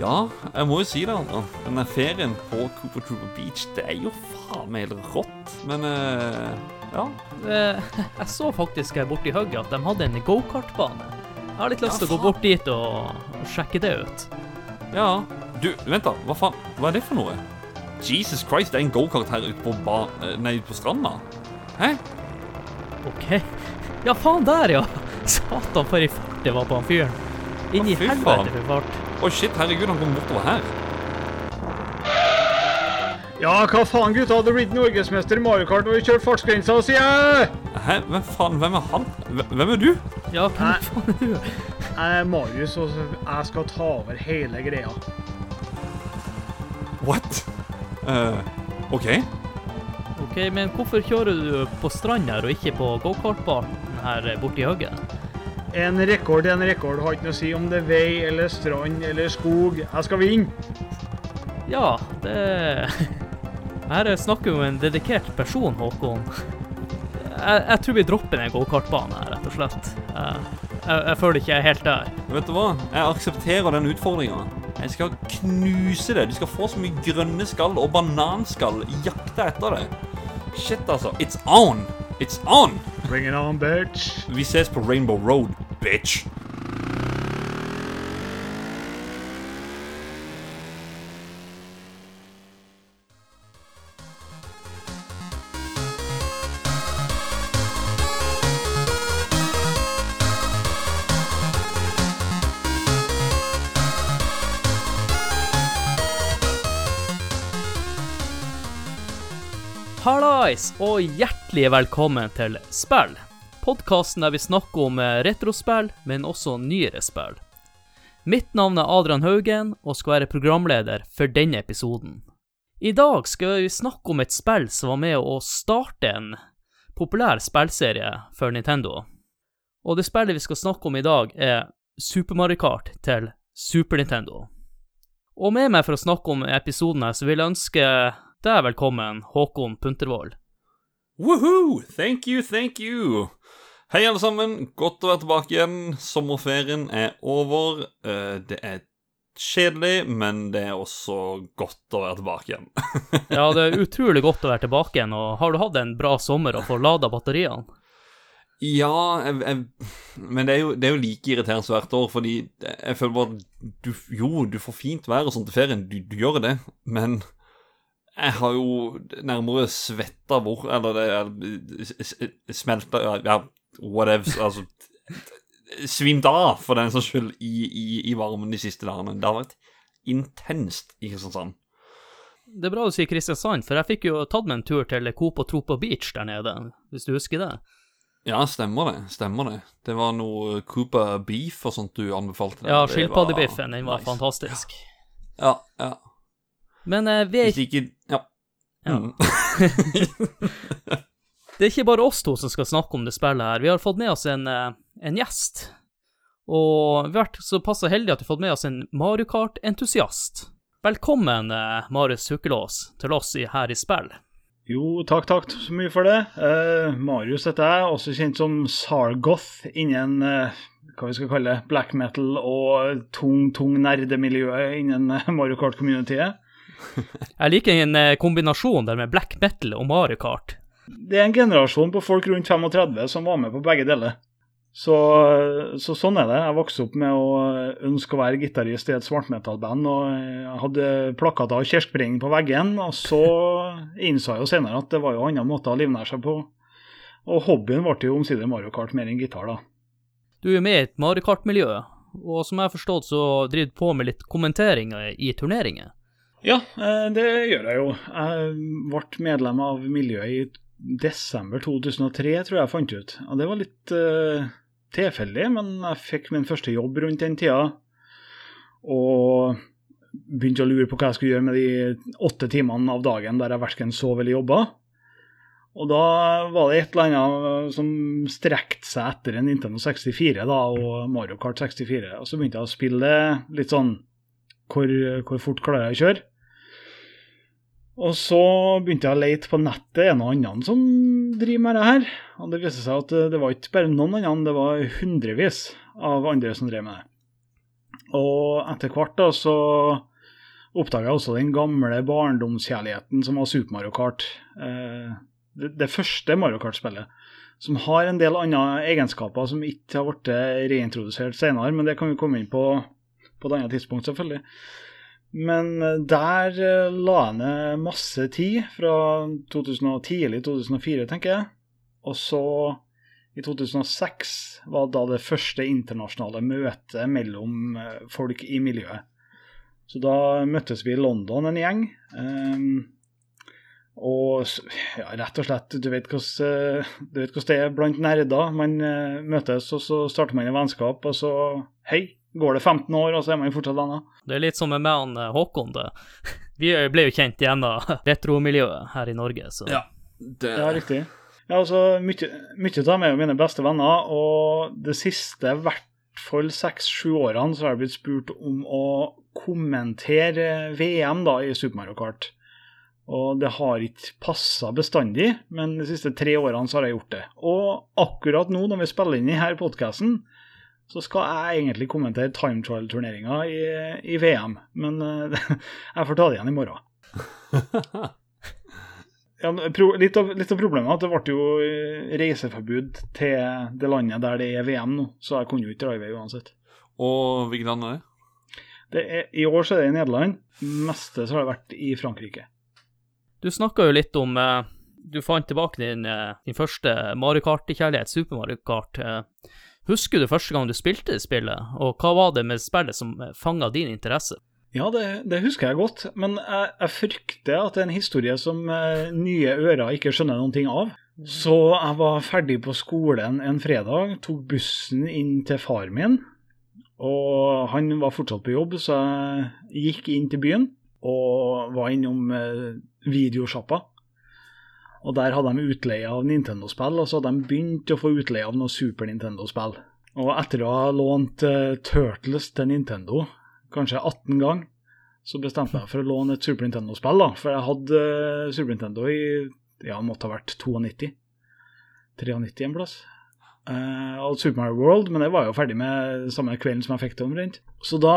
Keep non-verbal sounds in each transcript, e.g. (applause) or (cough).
Ja, jeg må jo si det. Anna. Denne ferien på Cooper Trooper Beach, det er jo faen meg helt rått. Men uh, ja. Eh, (laughs) Jeg så faktisk her borti hugget at de hadde en gokartbane. Jeg har litt lyst til å gå bort dit og, og sjekke det ut. Ja. Du, vent da. Hva faen? Hva er det for noe? Jesus Christ, det er en gokart her ute på, ba eh, nei, ute på stranda. Hæ? OK. Ja, faen der, ja! (laughs) Satan, for ei fart det var på han fyren. Inn i helvete for fart. Å shit, herregud, han kom bortover her. Ja, hva faen, gutta? Hadde blitt norgesmester i Mario Kart og vi kjørt fartsgrensa, sier jeg! Hæ? Hvem faen? Hvem er han? Hvem er du? Ja, hvem Nei. faen er du? Jeg er Marius, og jeg skal ta over hele greia. What? Eh, OK. OK, men hvorfor kjører du på stranda her og ikke på gokartbanen her borte i hugget? En rekord er en rekord. Har ikke noe å si om det er vei eller strand eller skog. Jeg skal vinne. Ja, det Her snakker vi om en dedikert person, Håkon. Jeg, jeg tror vi dropper den gokartbanen her, rett og slett. Jeg, jeg, jeg føler ikke jeg er helt der. Vet du hva? Jeg aksepterer den utfordringa. Jeg skal knuse det. Du skal få så mye grønne skall og bananskall. Jakte etter det. Shit, altså. It's on! It's on! Bring it on, bitch. Ses på Rainbow Road, bitch. Hallais, og hjertelig velkommen til Spill. Podkasten der vi snakker om eh, retrospill, men også nyere spill. Mitt navn er Adrian Haugen, og skal være programleder for denne episoden. I dag skal vi snakke om et spill som var med å starte en populær spillserie for Nintendo. Og det spillet vi skal snakke om i dag, er Super Mario Kart til Super Nintendo. Og med meg for å snakke om episoden her, så vil jeg ønske deg velkommen, Håkon Puntervold. Woohoo! Thank you, thank you. Hei, alle sammen. Godt å være tilbake igjen. Sommerferien er over. Eh, Det er kjedelig, men det er også godt å være tilbake igjen. (laughs) Ja, det er utrolig godt å være tilbake igjen, og har du hatt en bra sommer og får lada batteriene? Ja, jeg, jeg, men det er, jo, det er jo like irriterende hvert år, fordi jeg føler bare du, Jo, du får fint vær og sånt til ferien, du, du gjør det, men jeg har jo nærmere svetta bort Eller det smelta Ja, whatever. Altså Svimt av, for den saks skyld, i, i, i varmen de siste dagene. Det har vært intenst i Kristiansand. Det er bra du sier Kristiansand, for jeg fikk jo tatt meg en tur til Coop og Tropa Beach der nede, hvis du husker det? Ja, stemmer det. Stemmer det. Det var noe Cooper beef og sånt du anbefalte. Det. Ja, skilpaddebiffen, den var nice. fantastisk. Ja, ja. Men eh, vi er Hvis ikke Ja. Ja. Mm. (laughs) Det er ikke bare oss to som skal snakke om det spillet her. Vi har fått med oss en, eh, en gjest. Og vi har vært såpass heldige at vi har fått med oss en Mario Kart-entusiast. Velkommen, eh, Marius Hukkelås, til oss i, her i spill. Jo, takk, takk så mye for det. Uh, Marius heter jeg, også kjent som Sargoth innen uh, hva vi skal kalle black metal og tung, tung nerdemiljøet innen Mario Kart-communityet. Jeg liker en eh, kombinasjon der med black metal og Mario Kart. Det er en generasjon på folk rundt 35 som var med på begge deler. Så, så sånn er det. Jeg vokste opp med å ønske å være gitarist i et svartmetallband, og jeg hadde plakater av kirkebring på veggen, og så (laughs) innså jeg jo senere at det var jo andre måter å livnære seg på. Og hobbyen ble jo omsider Mario Kart mer enn gitar, da. Du er med i et Mario Kart-miljø, og som jeg har forstått, så driver du på med litt kommenteringer i turneringer. Ja, eh, det gjør jeg jo. Jeg ble medlem av miljøet i desember 2003, tror jeg jeg fant ut. Og det var litt uh, tilfeldig, men jeg fikk min første jobb rundt den tida. Og begynte å lure på hva jeg skulle gjøre med de åtte timene av dagen der jeg verken sov eller jobba. Og da var det et eller annet som strekte seg etter en Nintendo 64 da, og Mario Kart 64. Og så begynte jeg å spille litt sånn hvor, hvor fort klarer jeg å kjøre? Og så begynte jeg å lete på nettet, en og annen som driver med det her. Og det viste seg at det var ikke bare noen andre, det var hundrevis av andre som drev med det. Og etter hvert da så oppdaga jeg også den gamle barndomskjærligheten som var Super Mario Kart. Eh, det første Mario Kart-spillet. Som har en del andre egenskaper som ikke har blitt reintrodusert senere, men det kan vi komme inn på på et annet tidspunkt, selvfølgelig. Men eh, der eh, la jeg ned masse tid, fra 2000 tidlig 2004, tenker jeg. Og så, i 2006, var da det første internasjonale møtet mellom eh, folk i miljøet. Så da møttes vi i London, en gjeng. Um, og ja, rett og slett, du vet hvordan, du det er blant nerder. Man møtes, og så starter man et vennskap, og så Hei, går det 15 år, og så er man jo fortsatt venner. Det er litt som med meg og Håkon. det. (laughs) Vi ble jo kjent gjennom (laughs) retromiljøet her i Norge, så Ja, det, Ja, riktig. Ja, altså, mye, mye av dem er jo mine beste venner, og det siste, i hvert fall seks-sju årene, så har jeg blitt spurt om å kommentere VM da i Super Mario Kart. Og det har ikke passa bestandig, men de siste tre årene så har jeg gjort det. Og akkurat nå, når vi spiller inn i denne podkasten, så skal jeg egentlig kommentere time trial-turneringa i, i, VM. Men uh, (laughs) jeg får ta det igjen i morgen. (laughs) Ja, pro, litt, av, litt, av, problemet er at det ble jo eh, reiseforbud til det landet der det er VM nå, så jeg kunne jo ikke dra i vei uansett. Og hvilket land er det? det er, I år så er det i Nederland. Meste så har det vært i Frankrike. Du snakka jo litt om eh, Du fant tilbake din, eh, din første Mario Kart-kjærlighet, Super Mario Kart. Husker du første gang du spilte spillet, og hva var det med spillet som eh, fanga din interesse? Ja, det, det, husker jeg godt, men jeg, jeg, frykter at det er en historie som eh, nye ører ikke skjønner noen ting av. Så jeg var ferdig på skolen en fredag, tok bussen inn til far min. Og han var fortsatt på jobb, så jeg gikk inn til byen og var innom eh, videosjappa. Og der hadde de utleie av Nintendo-spill, og så hadde de begynt å få utleie av noe Super Nintendo-spill. Og etter å ha lånt uh, Turtles til Nintendo kanskje 18 ganger, så bestemte jeg meg for å låne et Super Nintendo-spill. da, For jeg hadde uh, Super Nintendo i ja, måtte ha vært 92. 93 en plass. Uh, og Super Mario World, men det var jo ferdig med samme kvelden som jeg fikk det omtrent. Så da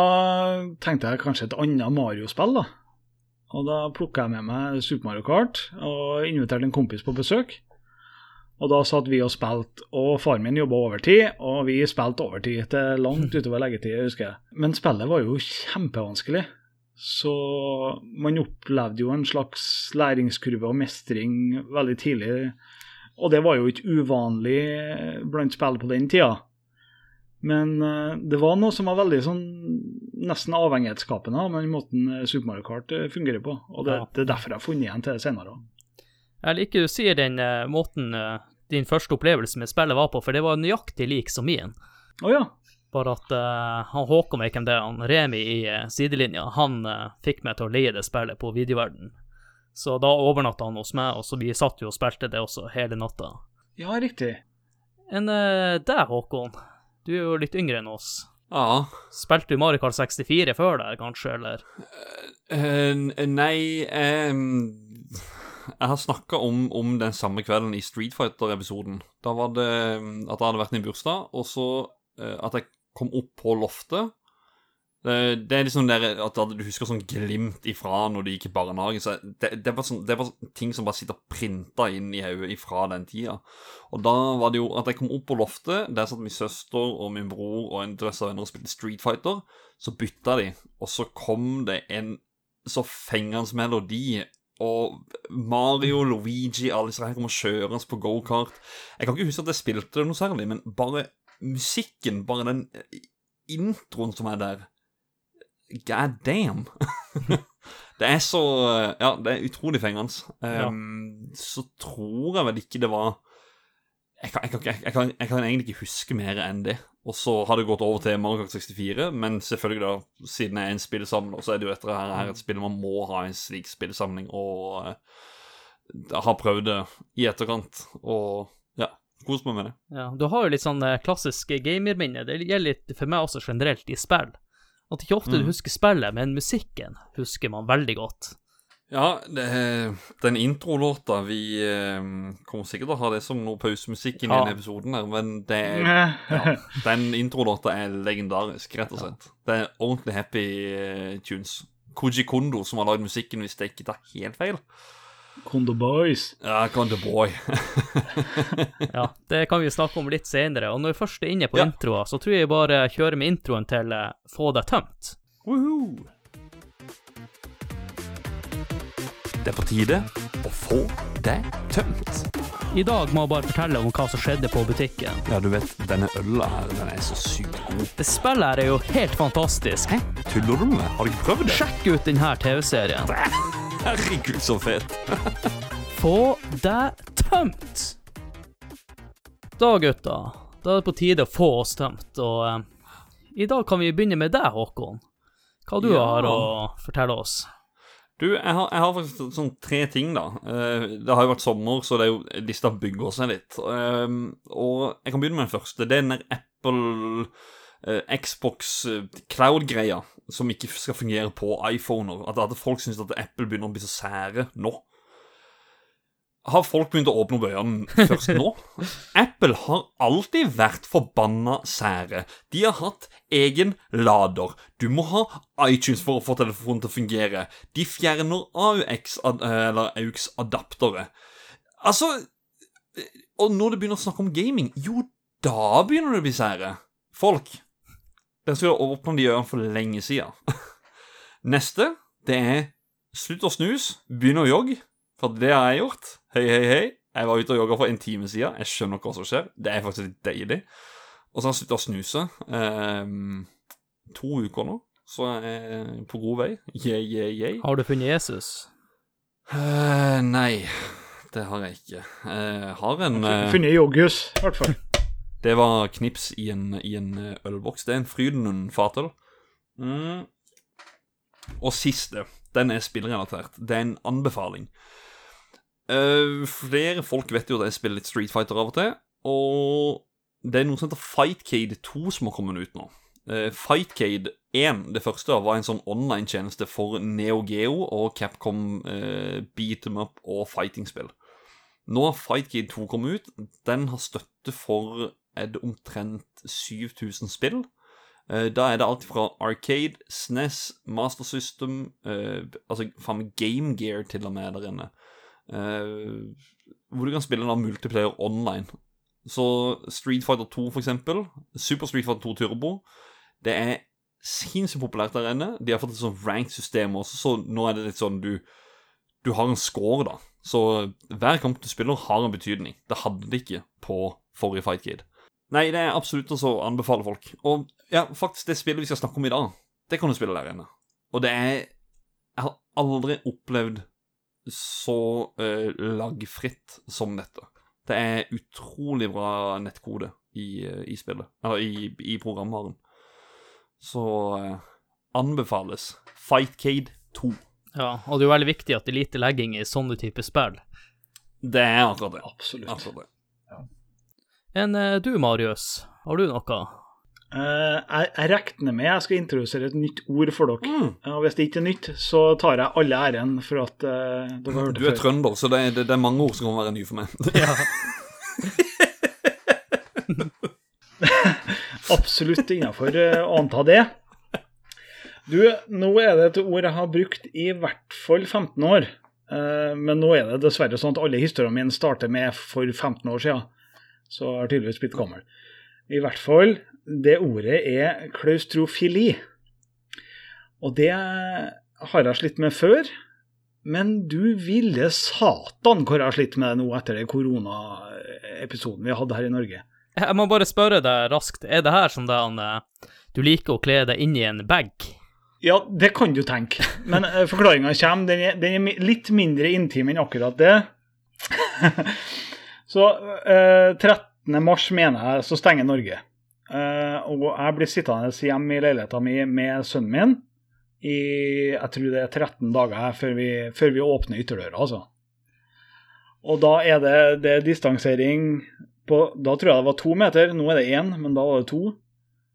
tenkte jeg kanskje et annet Mario-spill, da. Og da plukka jeg med meg Super Mario Kart og inviterte en kompis på besøk. Og da satt vi og spilte, og faren min jobba overtid, og vi spilte overtid til langt (laughs) utover leggetid, husker jeg. Men spillet var jo kjempevanskelig. Så man opplevde jo en slags læringskurve og mestring veldig tidlig. Og det var jo ikke uvanlig blant spill på den tida. Men uh, det var noe som var veldig sånn nesten avhengighetsskapende av den måten Super Mario Kart fungerer på. Og det, Ja. det er derfor jeg har funnet igjen til det senere. Jeg liker du sier den uh, måten uh, din første opplevelse med spillet var på, for det var nøyaktig lik som min. Oh, ja. Bare at uh, han Håkon hvem det er, han Remi i eh, sidelinja, han eh, fikk meg til å leie det spillet på videoverden. Så da overnatta han hos meg, og så vi satt jo og spilte det også hele natta. Ja, riktig. Enn uh, deg, Håkon? Du er jo litt yngre enn oss. Ja. Spilte du Mario Kart 64 før der, kanskje, eller? Uh, nei um, Jeg har snakka om, om den samme kvelden i Street Fighter-episoden. Da var det at jeg hadde vært i en bursdag, og så uh, at jeg kom opp på loftet. Det, er liksom der at du husker sånn glimt ifra når du gikk i barnehagen. Så det, det, var sånn, det var ting som bare sitter printa inn i hodet ifra den tida. Og da var det jo at jeg kom opp på loftet, der satt min søster og min bror og en drøss av venner og spilte Street Fighter. Så bytta de, og så kom det en så fengende melodi. Og Mario, Luigi, alle disse her kommer kjørende på gokart. Jeg kan ikke huske at jeg spilte det noe særlig, men bare musikken, bare den introen som er der God damn! (laughs) det er så Ja, det er utrolig fengende. Um, Så tror jeg vel ikke det var jeg kan, jeg, kan, jeg, kan, jeg kan egentlig ikke huske mer enn det. Og så har det gått over til Mario Kart 64, men selvfølgelig, da, siden jeg er en spillsamler, så er det jo dette her, her et spill man må ha en slik spillesamling, og uh, har prøvd det i etterkant, og ja, kost meg med det. Ja, du har jo litt sånn eh, klassisk gamerminne. Det gjelder litt for meg også generelt i spill. At ikke ofte du Mm. husker spillet, men musikken husker man veldig godt. Ja, det, den introlåta Vi eh, kommer sikkert til å ha det som noe pausemusikk i Ja. denne episoden, her, men det er, (laughs) ja, den introlåta er legendarisk, rett og slett. Det er ordentlig happy eh, tunes. Koji Kondo som har lagd musikken, hvis det ikke tar helt feil. Kondo Boys. Ja, Condo Boy. (laughs) Ja, det kan vi snakke om litt senere. Og når vi først er inne på Ja. introer, så tror jeg bare kjører med introen til eh, Få deg tømt. Woohoo! Det er på tide å få deg tømt. I dag må jeg bare fortelle om hva som skjedde på butikken. Ja, du vet, denne øla her, den er så sykt god. Det spillet her er jo helt fantastisk. Hæ? Tuller du med meg? Har du ikke prøvd det? Sjekk ut denne TV-serien. Herregud, så fet. (laughs) Få deg tømt. Da, gutta, da er det på tide å få oss tømt, og eh, i dag kan vi begynne med deg, Håkon. Hva du Ja. har å fortelle oss? Du, jeg har, jeg har faktisk sånn tre ting, da. Eh, det har jo vært sommer, så det er jo, lista bygger seg litt. Eh, og jeg kan begynne med den første. Det er den der Apple eh, Xbox eh, Cloud-greia som ikke skal fungere på iPhoner. At, at folk syns at Apple begynner å bli så sære nå. Har folk begynt å åpne opp øynene (laughs) først nå? Apple har alltid vært forbanna sære. De har hatt egen lader. Du må ha iTunes for å få telefonen til å fungere. De fjerner AUX, eller AUX-adaptere. Altså Og når det begynner å snakke om gaming, jo, da begynner det å bli sære. Folk. Dere skulle ha åpna de ørene for lenge siden. (laughs) Neste, det er slutt å snus, begynn å jogge. For det har jeg gjort. Hei, hei, hei. Jeg var ute og jogga for en time siden. Jeg skjønner hva som skjer. Det er faktisk litt deilig. Og så har jeg slutta å snuse. ehm, to uker nå, så jeg er på god vei. Yeah, yeah, yeah. Har du funnet Jesus? Eh, nei, det har jeg ikke. Jeg har en eh, Funnet joggus, i hvert fall. Det var knips i en, i en eh, ølboks. Det er en Frydenlund fatøl. Mm. Og siste, den er spillrelatert. Det er en anbefaling. Uh, flere folk vet jo at jeg spiller litt Street Fighter av og til, og det er noe som heter Fightcade 2 som har kommet ut nå. Uh, Fightcade 1, det første, var en sånn online-tjeneste for Neo Geo og Capcom uh, beat em up og fighting-spill. Nå har Fightcade 2 kommet ut. Den har støtte for er det omtrent 7000 spill. Eh, Da er det alt fra Arcade, SNES, Master System eh, Altså faen meg Game Gear til og med der inne. Eh, hvor du kan spille da multiplayer online. Så Street Fighter 2, for eksempel. Super Street Fighter 2 Turbo. Det er sinnssykt populært der inne. De har fått et sånt ranked-system også, så nå er det litt sånn du Du har en score, da. Så hver kamp du spiller, har en betydning. Det hadde det ikke på forrige Fight Fightcade. Nei, det er absolutt også å anbefale folk. Og ja, faktisk, det spillet vi skal snakke om i dag, det kan du spille der inne. Og det er Jeg har aldri opplevd så uh, lagfritt som dette. Det er utrolig bra nettkode i, eh, i spillet, eller i, i programvaren. Så uh, anbefales Fightcade 2. Ja, og det er jo veldig viktig at det er lite legging i sånne typer spill. Det er akkurat det. Absolutt. Akkurat det. Enn eh, du, Marius, har du noe? Uh, jeg, jeg regner med jeg skal introdusere et nytt ord for dere. Mm. Og hvis det ikke er nytt, så tar jeg alle æren for at uh, dere har hørt Du er før. trønder, så det er, det, det er mange ord som kan være nye for meg. (laughs) (laughs) Absolutt innafor å anta det. Du, nå er det et ord jeg har brukt i hvert fall 15 år. Eh, men nå er det dessverre sånn at alle historiene mine starter med for 15 år siden. Så har tydeligvis blitt gammel. I hvert fall, det ordet er klaustrofili. Og det har jeg slitt med før. Men du ville satan hvor jeg har slitt med det nå etter den koronaepisoden vi hadde her i Norge. Jeg må bare spørre deg raskt, er det her som det han eh, Du liker å kle deg inn i en bag? Ja, det kan du tenke. Men uh, forklaringa kommer. Den er, den er litt mindre intim enn akkurat det. (laughs) så eh, 13. mars, mener jeg, så stenger Norge. Eh, og jeg blir sittende hjemme i leiligheta mi med sønnen min i jeg tror det er 13 dager før vi, før vi åpner ytterdøra, altså. Og da er det, det er distansering på Da tror jeg det var to meter, nå er det én, men da var det to.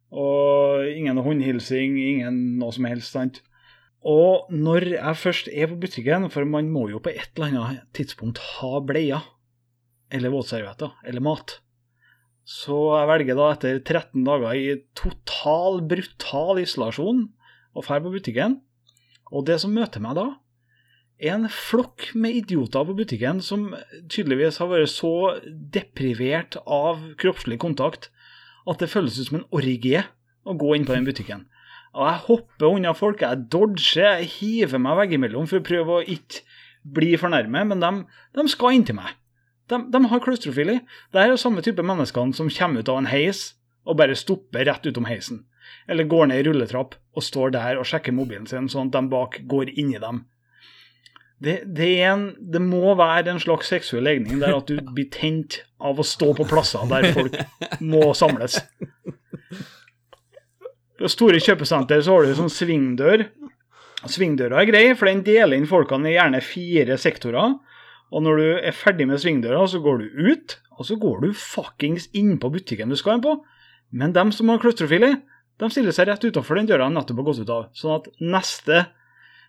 Og ingen håndhilsing, ingen noe som helst. sant? Og når jeg først er på butikken, for man må jo på et eller annet tidspunkt ha bleier, eller våtservietter, eller mat, så jeg velger da etter 13 dager i total, brutal isolasjon å dra på butikken. Og det som møter meg da, er en flokk med idioter på butikken som tydeligvis har vært så deprivert av kroppslig kontakt at det føles ut som en orgie å gå inn på den butikken. Og jeg hopper unna folk, jeg dodger, jeg hiver meg veggimellom for å prøve å ikke bli for nærme, men de, de skal inntil meg. De, de har klaustrofili. Det er jo samme type menneskene som kommer ut av en heis og bare stopper rett utom heisen. Eller går ned i rulletrapp og står der og sjekker mobilen sin, sånn at de bak går inn i dem. Det, det, en, det, må være en slags seksuell legning der at du (laughs) blir tent av å stå på plasser der folk må samles. På store kjøpesenter så har du sånn svingdør. Svingdøra er grei, for den deler inn folkene i gjerne fire sektorer. Og når du er ferdig med svingdøra, så går du ut, og så går du fuckings inn på butikken du skal inn på. Men dem som har klaustrofili, de stiller seg rett utafor den døra de nettopp har gått ut av. Sånn at neste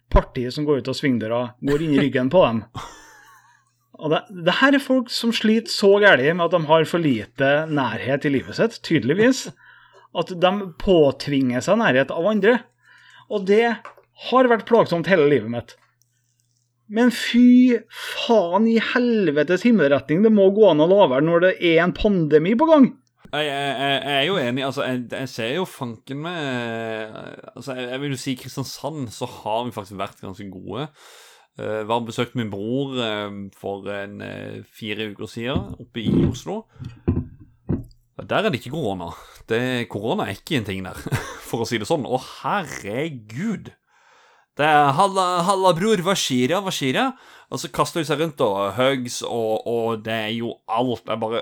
partiet som går ut av svingdøra, går inn i ryggen på dem. (laughs) Og det, det her er folk som sliter så gærent med at de har for lite nærhet i livet sitt, tydeligvis, at de påtvinger seg nærhet av andre. Og det har vært plagsomt hele livet mitt. Men fy faen i helvetes himmelretning, det må gå an å la være når det er en pandemi på gang. Jeg, jeg, jeg, er jo enig. altså Jeg, jeg ser jo fanken med altså Jeg, vil jo si Kristiansand så har vi faktisk vært ganske gode. Uh, var og besøkte min bror uh, for en uh, fire uker siden oppe i Oslo. Der er det ikke korona. Korona er ikke en ting der, (laughs) for å si det sånn. Å, herregud! Det er 'halla, halla bror, hva skjer'a, hva skjer'a?' Og så kaster de seg rundt og hugs, og, og det er jo alt. Jeg bare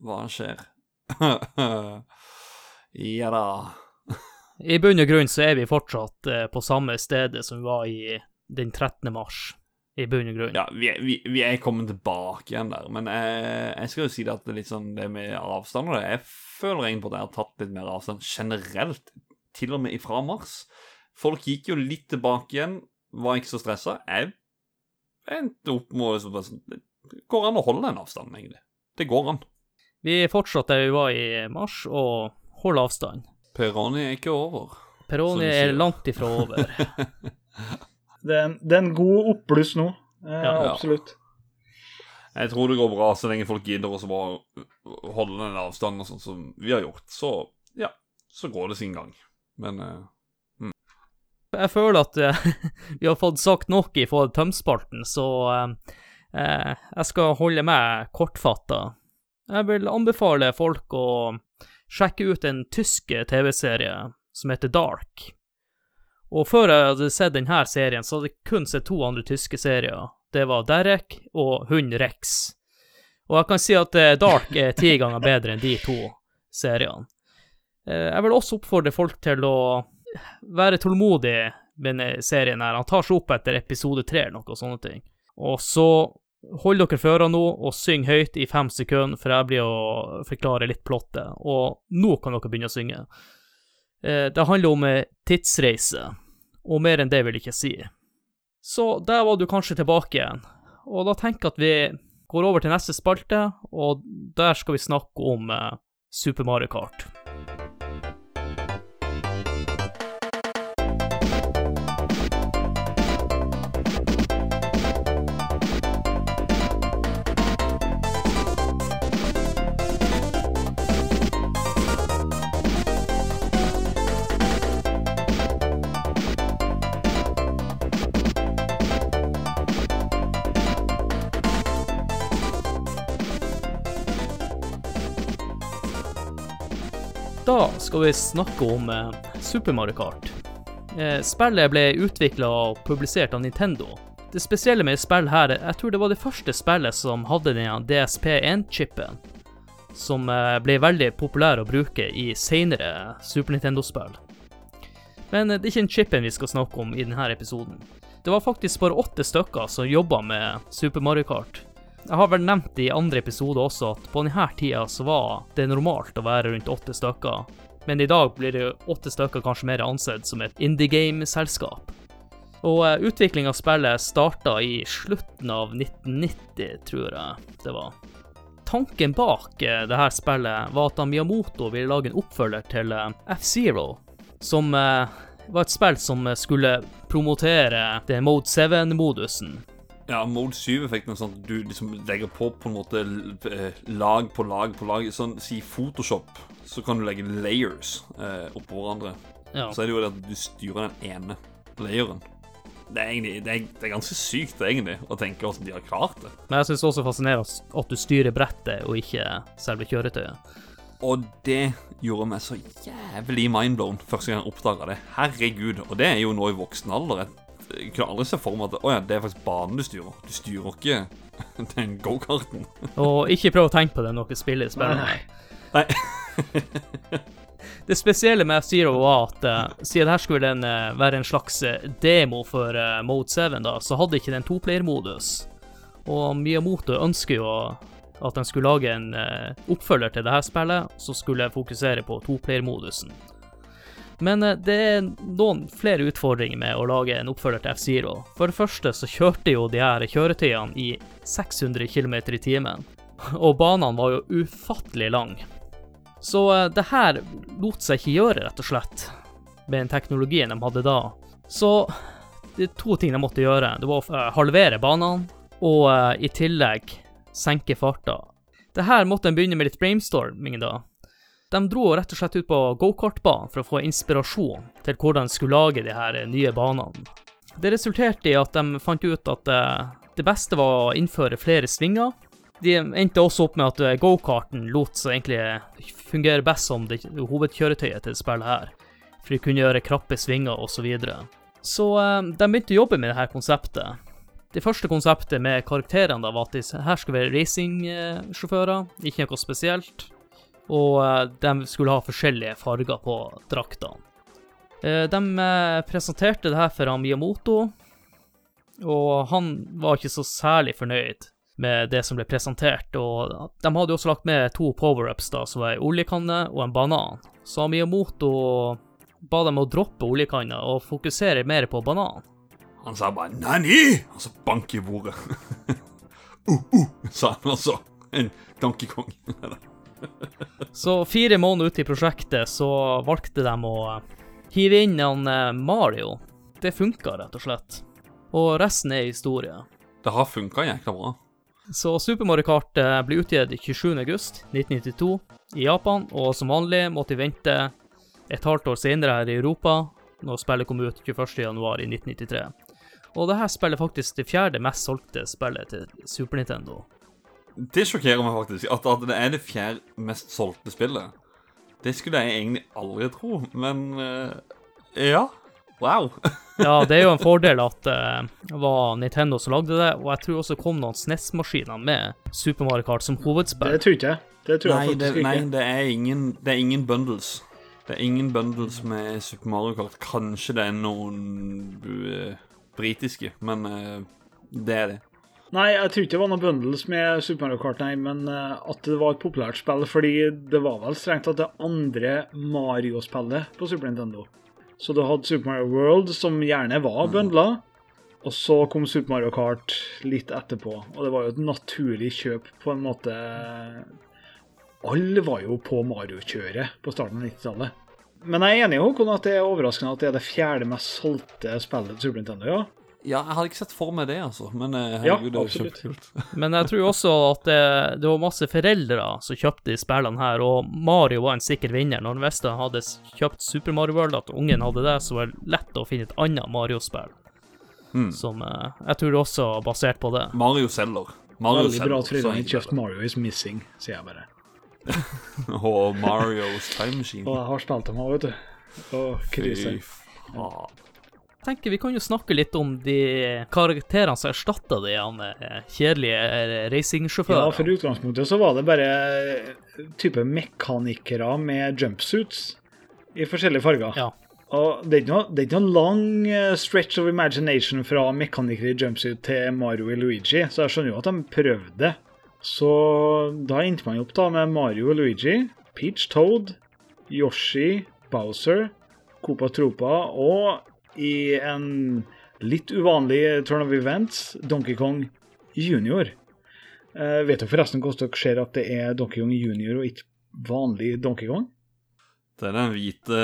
hva skjer? (laughs) ja da. I bunn og grunn så er vi fortsatt eh, på samme stedet som vi var i den 13. mars. I bunn og grunn. Ja, vi er, vi, vi er kommet tilbake igjen der, men jeg, jeg skal jo si det at det er litt sånn det med avstand og det Jeg føler egentlig på at jeg har tatt litt mer avstand generelt, til og med ifra mars. Folk gikk jo litt tilbake igjen, var ikke så stressa. Jeg endte opp med liksom, Det går an å holde den avstanden, egentlig. Det går an. Vi fortsatte der vi var i mars, og holder avstand. Peroni er ikke over. Peroni er langt ifra over. (laughs) det, er en, det, er en, god oppbluss nå. Eh, ja, absolutt. Jeg tror det går bra så lenge folk gidder å holde den avstanden sånn som vi har gjort. Så ja, så går det sin gang. Men mm. Jeg føler at uh, (laughs) vi har fått sagt nok i forhold til tømspalten, så uh, jeg skal holde meg kortfatta. Jeg vil anbefale folk å sjekke ut en tysk TV-serie som heter Dark. Og før jeg hadde sett denne serien, så hadde jeg kun sett to andre tyske serier. Det var Derek og Hund Rex. Og jeg kan si at eh, Dark er ti ganger bedre enn de to seriene. Eh, jeg vil også oppfordre folk til å være tålmodig med denne serien her. Han tar seg opp etter episode tre eller noe sånne ting. Og så Hold dere for nå og syng høyt i fem sekunder, for jeg blir å forklare litt plottet. Og nå kan dere begynne å synge. Eh, det handler om tidsreise, og mer enn det vil jeg ikke si. Så der var du kanskje tilbake igjen. Og da tenker jeg at vi går over til neste spalte, og der skal vi snakke om eh, Super Mario Kart. Da skal vi snakke om eh, Super Mario Kart. Eh, spillet ble utvikla og publisert av Nintendo. Det spesielle med spillet her, jeg tror det var det første spillet som hadde denne DSP1-chipen, som eh, ble veldig populær å bruke i seinere Super Nintendo-spill. Men det er ikke den chipen vi skal snakke om i denne episoden. Det var faktisk bare åtte stykker som jobba med Super Mario Kart, jeg har vel nevnt i andre episoder også at på denne tida så var det normalt å være rundt åtte stykker men i dag blir det åtte stykker kanskje mer ansett som et indie game-selskap. Og uh, utvikling av spillet starta i slutten av 1990, tror jeg det var. Tanken bak uh, det her spillet var at Miyamoto ville lage en oppfølger til uh, F-Zero, som var et spill som skulle promotere det Mode 7-modusen. Ja, Mode 7-effekten er sånn at du liksom legger på på en måte eh, lag på lag på lag. Sånn, Si Photoshop, så kan du legge layers eh, oppå hverandre. Ja. Så er det jo det at du styrer den ene layeren. Det er, egentlig, det er, det er ganske sykt egentlig å tenke hvordan de har klart det. Men jeg syns også fascinerende at du styrer brettet og ikke selve kjøretøyet. Og det gjorde meg så jævlig mindblown første gang jeg oppdaga det. Herregud. Og det er jo nå i voksen alder. Jeg kunne aldri se for meg at å ja, det er faktisk banen du styrer. Du styrer ikke (laughs) den gokarten. Og ikke prøv å tenke på det når dere spiller spillet. Nei. Nei. (laughs) Det spesielle med F-Zero var at uh, siden dette her skulle den, uh, være en slags uh, demo for uh, Mode 7, da, så hadde ikke den toplayer-modus. Og Miyamoto ønsker jo at de skulle lage en uh, oppfølger til det her spillet, som skulle fokusere på toplayer-modusen. Men uh, det er noen flere utfordringer med å lage en oppfølger til F-Zero. For det første så kjørte jo de her kjøretøyene i 600 km i timen, (laughs) og banene var jo ufattelig lange. Så uh, det her lot seg ikke gjøre, rett og slett, med den teknologien de hadde da. Så det er to ting de måtte gjøre. Det var å uh, halvere banene, og i tillegg senke farta. Det her måtte de begynne med litt brainstorming, da. De dro rett og slett ut på gokartbanen for å få inspirasjon til hvordan de skulle lage de her nye banene. Det resulterte i at de fant ut at det beste var å innføre flere svinger, de endte også opp med at gokarten lot seg egentlig fungere best som det hovedkjøretøyet til spillet her, for de kunne gjøre krappe svinger osv. Så, videre. så um, de begynte å jobbe med dette konseptet. Det første konseptet med karakterene da var at de her skulle være racingsjåfører, ikke noe spesielt, og uh, de skulle ha forskjellige farger på draktene. Uh, de uh, presenterte det her for Miyamoto, og han var ikke så særlig fornøyd med det som ble presentert. Og de hadde også lagt med to power-ups, som var ei oljekanne og en banan. Så Miyamoto ba dem å droppe oljekanna og fokusere mer på banan. Han sa bare 'Nani!' og så bank i bordet. (laughs) uh, uh, sa han altså. En Donkey Kong. (laughs) så fire måneder ute i prosjektet så valgte de å hive inn en Mario. Det funka, rett og slett. Og resten er historie. Det har funka jækla bra. Så Super Mario Kart ble utgitt 27.8.1992 i Japan, og som vanlig måtte vi vente et halvt år senere her i Europa, når spillet kom ut 21.1.1993. Og dette spillet faktisk det fjerde mest solgte spillet til Super Nintendo. Det sjokkerer meg faktisk, at, at det er det fjerde mest solgte spillet. Det skulle jeg egentlig aldri tro, men uh, ja. Wow. (laughs) ja, det er jo en fordel at uh, det var Nintendo som lagde det, og jeg tror også kom noen SNES-maskiner med Super Mario Kart som hovedspill. Det tror ikke jeg. Det tror nei, jeg faktisk det, ikke. Nei, det er, ingen, det er ingen bundles. Det er ingen bundles med Super Mario Kart. Kanskje det er noen uh, britiske, men uh, det er det. Nei, jeg tror ikke det var noen bundles med Super Mario Kart, nei, men uh, at det var et populært spill, fordi det var vel strengt tatt det andre Mario-spillet på Super Nintendo. Så du hadde Super Mario World, som gjerne var bundla, og så kom Super Mario Kart litt etterpå. Og det var jo et naturlig kjøp, på en måte. Alle var jo på Mario-kjøret på starten av 90-tallet. Men jeg er enig i Håkon at det er overraskende at det er det fjerde mest solgte spillet til Super Nintendo, ja. Ja, jeg hadde ikke sett for meg det, altså. Men herregud, Ja, det er kjempekult. (laughs) Men jeg tror også at det, det var masse foreldre som kjøpte de spillene her, og Mario var en sikker vinner. Når Vesta hadde kjøpt Super Mario World, at ungen hadde det, så var det lett å finne et annet Mario-spill. Hmm. Som eh, jeg tror også var basert på det. Mario selger. Mario Veldig bra at Frida ikke kjøpte Mario is Missing, sier jeg bare. (laughs) Og Marios Time Machine. Og jeg har spilt dem òg, vet du. Å, krise. Fy faen. Tenker Vi kan jo snakke litt om de karakterene som erstatta de eh, kjedelige racingsjåførene. Ja, for utgangspunktet så var det bare type mekanikere med jumpsuits i forskjellige farger. Ja. Og det er ikke noe, er ikke noe lang eh, stretch of imagination fra mekanikere i jumpsuit til Mario og Luigi, så jeg skjønner jo at de prøvde. Så da endte man opp da med Mario og Luigi, Peach Toad, Yoshi, Bowser, Copa Tropa og i en litt uvanlig turn of events, Donkey Kong junior. Uh, vet dere forresten hvordan dere ser at det er Donkey Kong junior og ikke vanlig Donkey Kong? Det er den hvite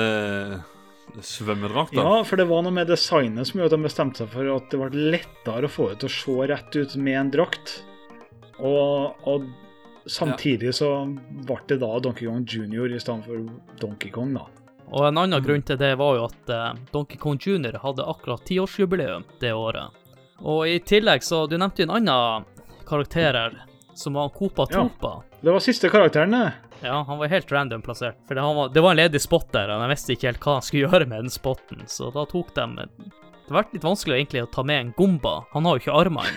svømmedrakta. Ja, for det var noe med designet som gjorde at de bestemte seg for at det ble lettere å få det til å se rett ut med en drakt. Og, og samtidig så ble det da Donkey Kong Junior i stedet for Donkey Kong, da. Og en annen grunn til det var jo at eh, Donkey Kong Jr. hadde akkurat tiårsjubileum det året. Og i tillegg så Du nevnte jo en annen karakter her, som var Copa Ja. Det var siste karakteren, det. Ja, han var helt random plassert. For det, han var, det var en ledig spot der, og jeg visste ikke helt hva han skulle (laughs) gjøre med den spotten, så da tok de Det har vært litt vanskelig egentlig å ta med en Gomba. Han har jo ikke armer.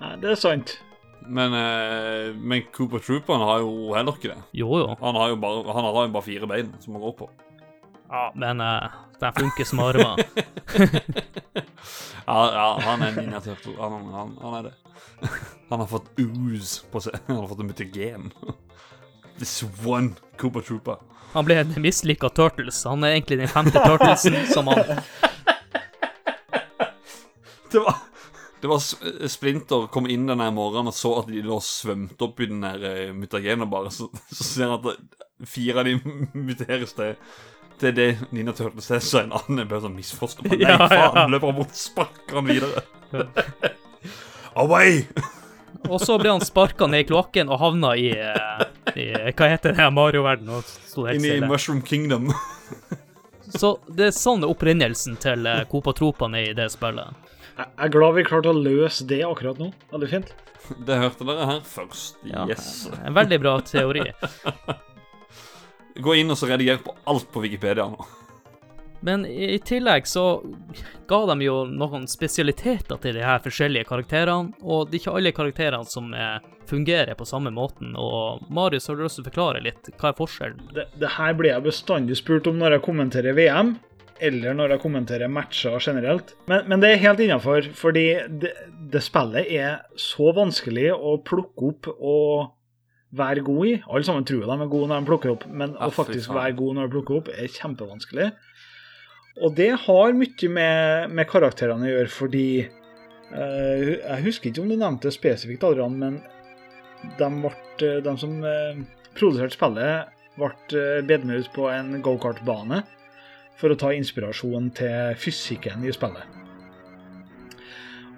Nei, (laughs) det er sant. Men, eh, men Cooper Trooper har jo heller ikke det. Jo, jo. Han har jo bare, han har jo bare fire bein som han går på. Ja, men uh, den funker som Arma (laughs) Ja, ja han er Turtle. Han, han, han er det. (laughs) Han har fått ooze på seg. Han har fått en mutagen. (laughs) This one Cooper Trooper. Han ble en mislykka Turtles. Han er egentlig den femte Turtlesen som han Det var, det var Splinter kom inn denne morgenen og så at de lå svømt opp i den eh, mutagenen bare. Så, så ser han at fire av de muteres til til det Nina Turtles er, så er en annen bare sånn misforstått. Nei, (laughs) Ja, ja. løper han bort, sparker han videre. Away! (laughs) Og så ble han sparka ned i kloakken og havna i, eh, i Hva heter det Mario-verdenen? Inni Inn i. Mushroom Kingdom. (laughs) Så det er sånn opprinnelsen til eh, er i det spillet. Jeg er glad vi klarte å løse det akkurat nå. Veldig fint. Det hørte dere her først. Ja, Yes. En veldig bra teori. Gå inn og så rediger på alt på Wikipedia nå. Men i tillegg så ga de jo noen spesialiteter til de her forskjellige karakterene, og det er ikke alle karakterene som eh, fungerer på samme måten. Og Marius, har du lyst til å forklare litt? Hva er forskjellen? Det, det her blir jeg bestandig spurt om når jeg kommenterer VM, eller når jeg kommenterer matcher generelt. Men, men det er helt innafor, fordi det, det spillet er så vanskelig å plukke opp og være god i. Alle sammen tror de er gode når de plukker opp, men å faktisk være god når de plukker opp, er kjempevanskelig. Og det har mye med, med karakterene å gjøre, fordi eh, Jeg husker ikke om du nevnte det spesifikt, Adrian, men de, ble, de som eh, produserte spillet, ble eh, bedt med ut på en gokartbane for å ta inspirasjon til fysikken i spillet.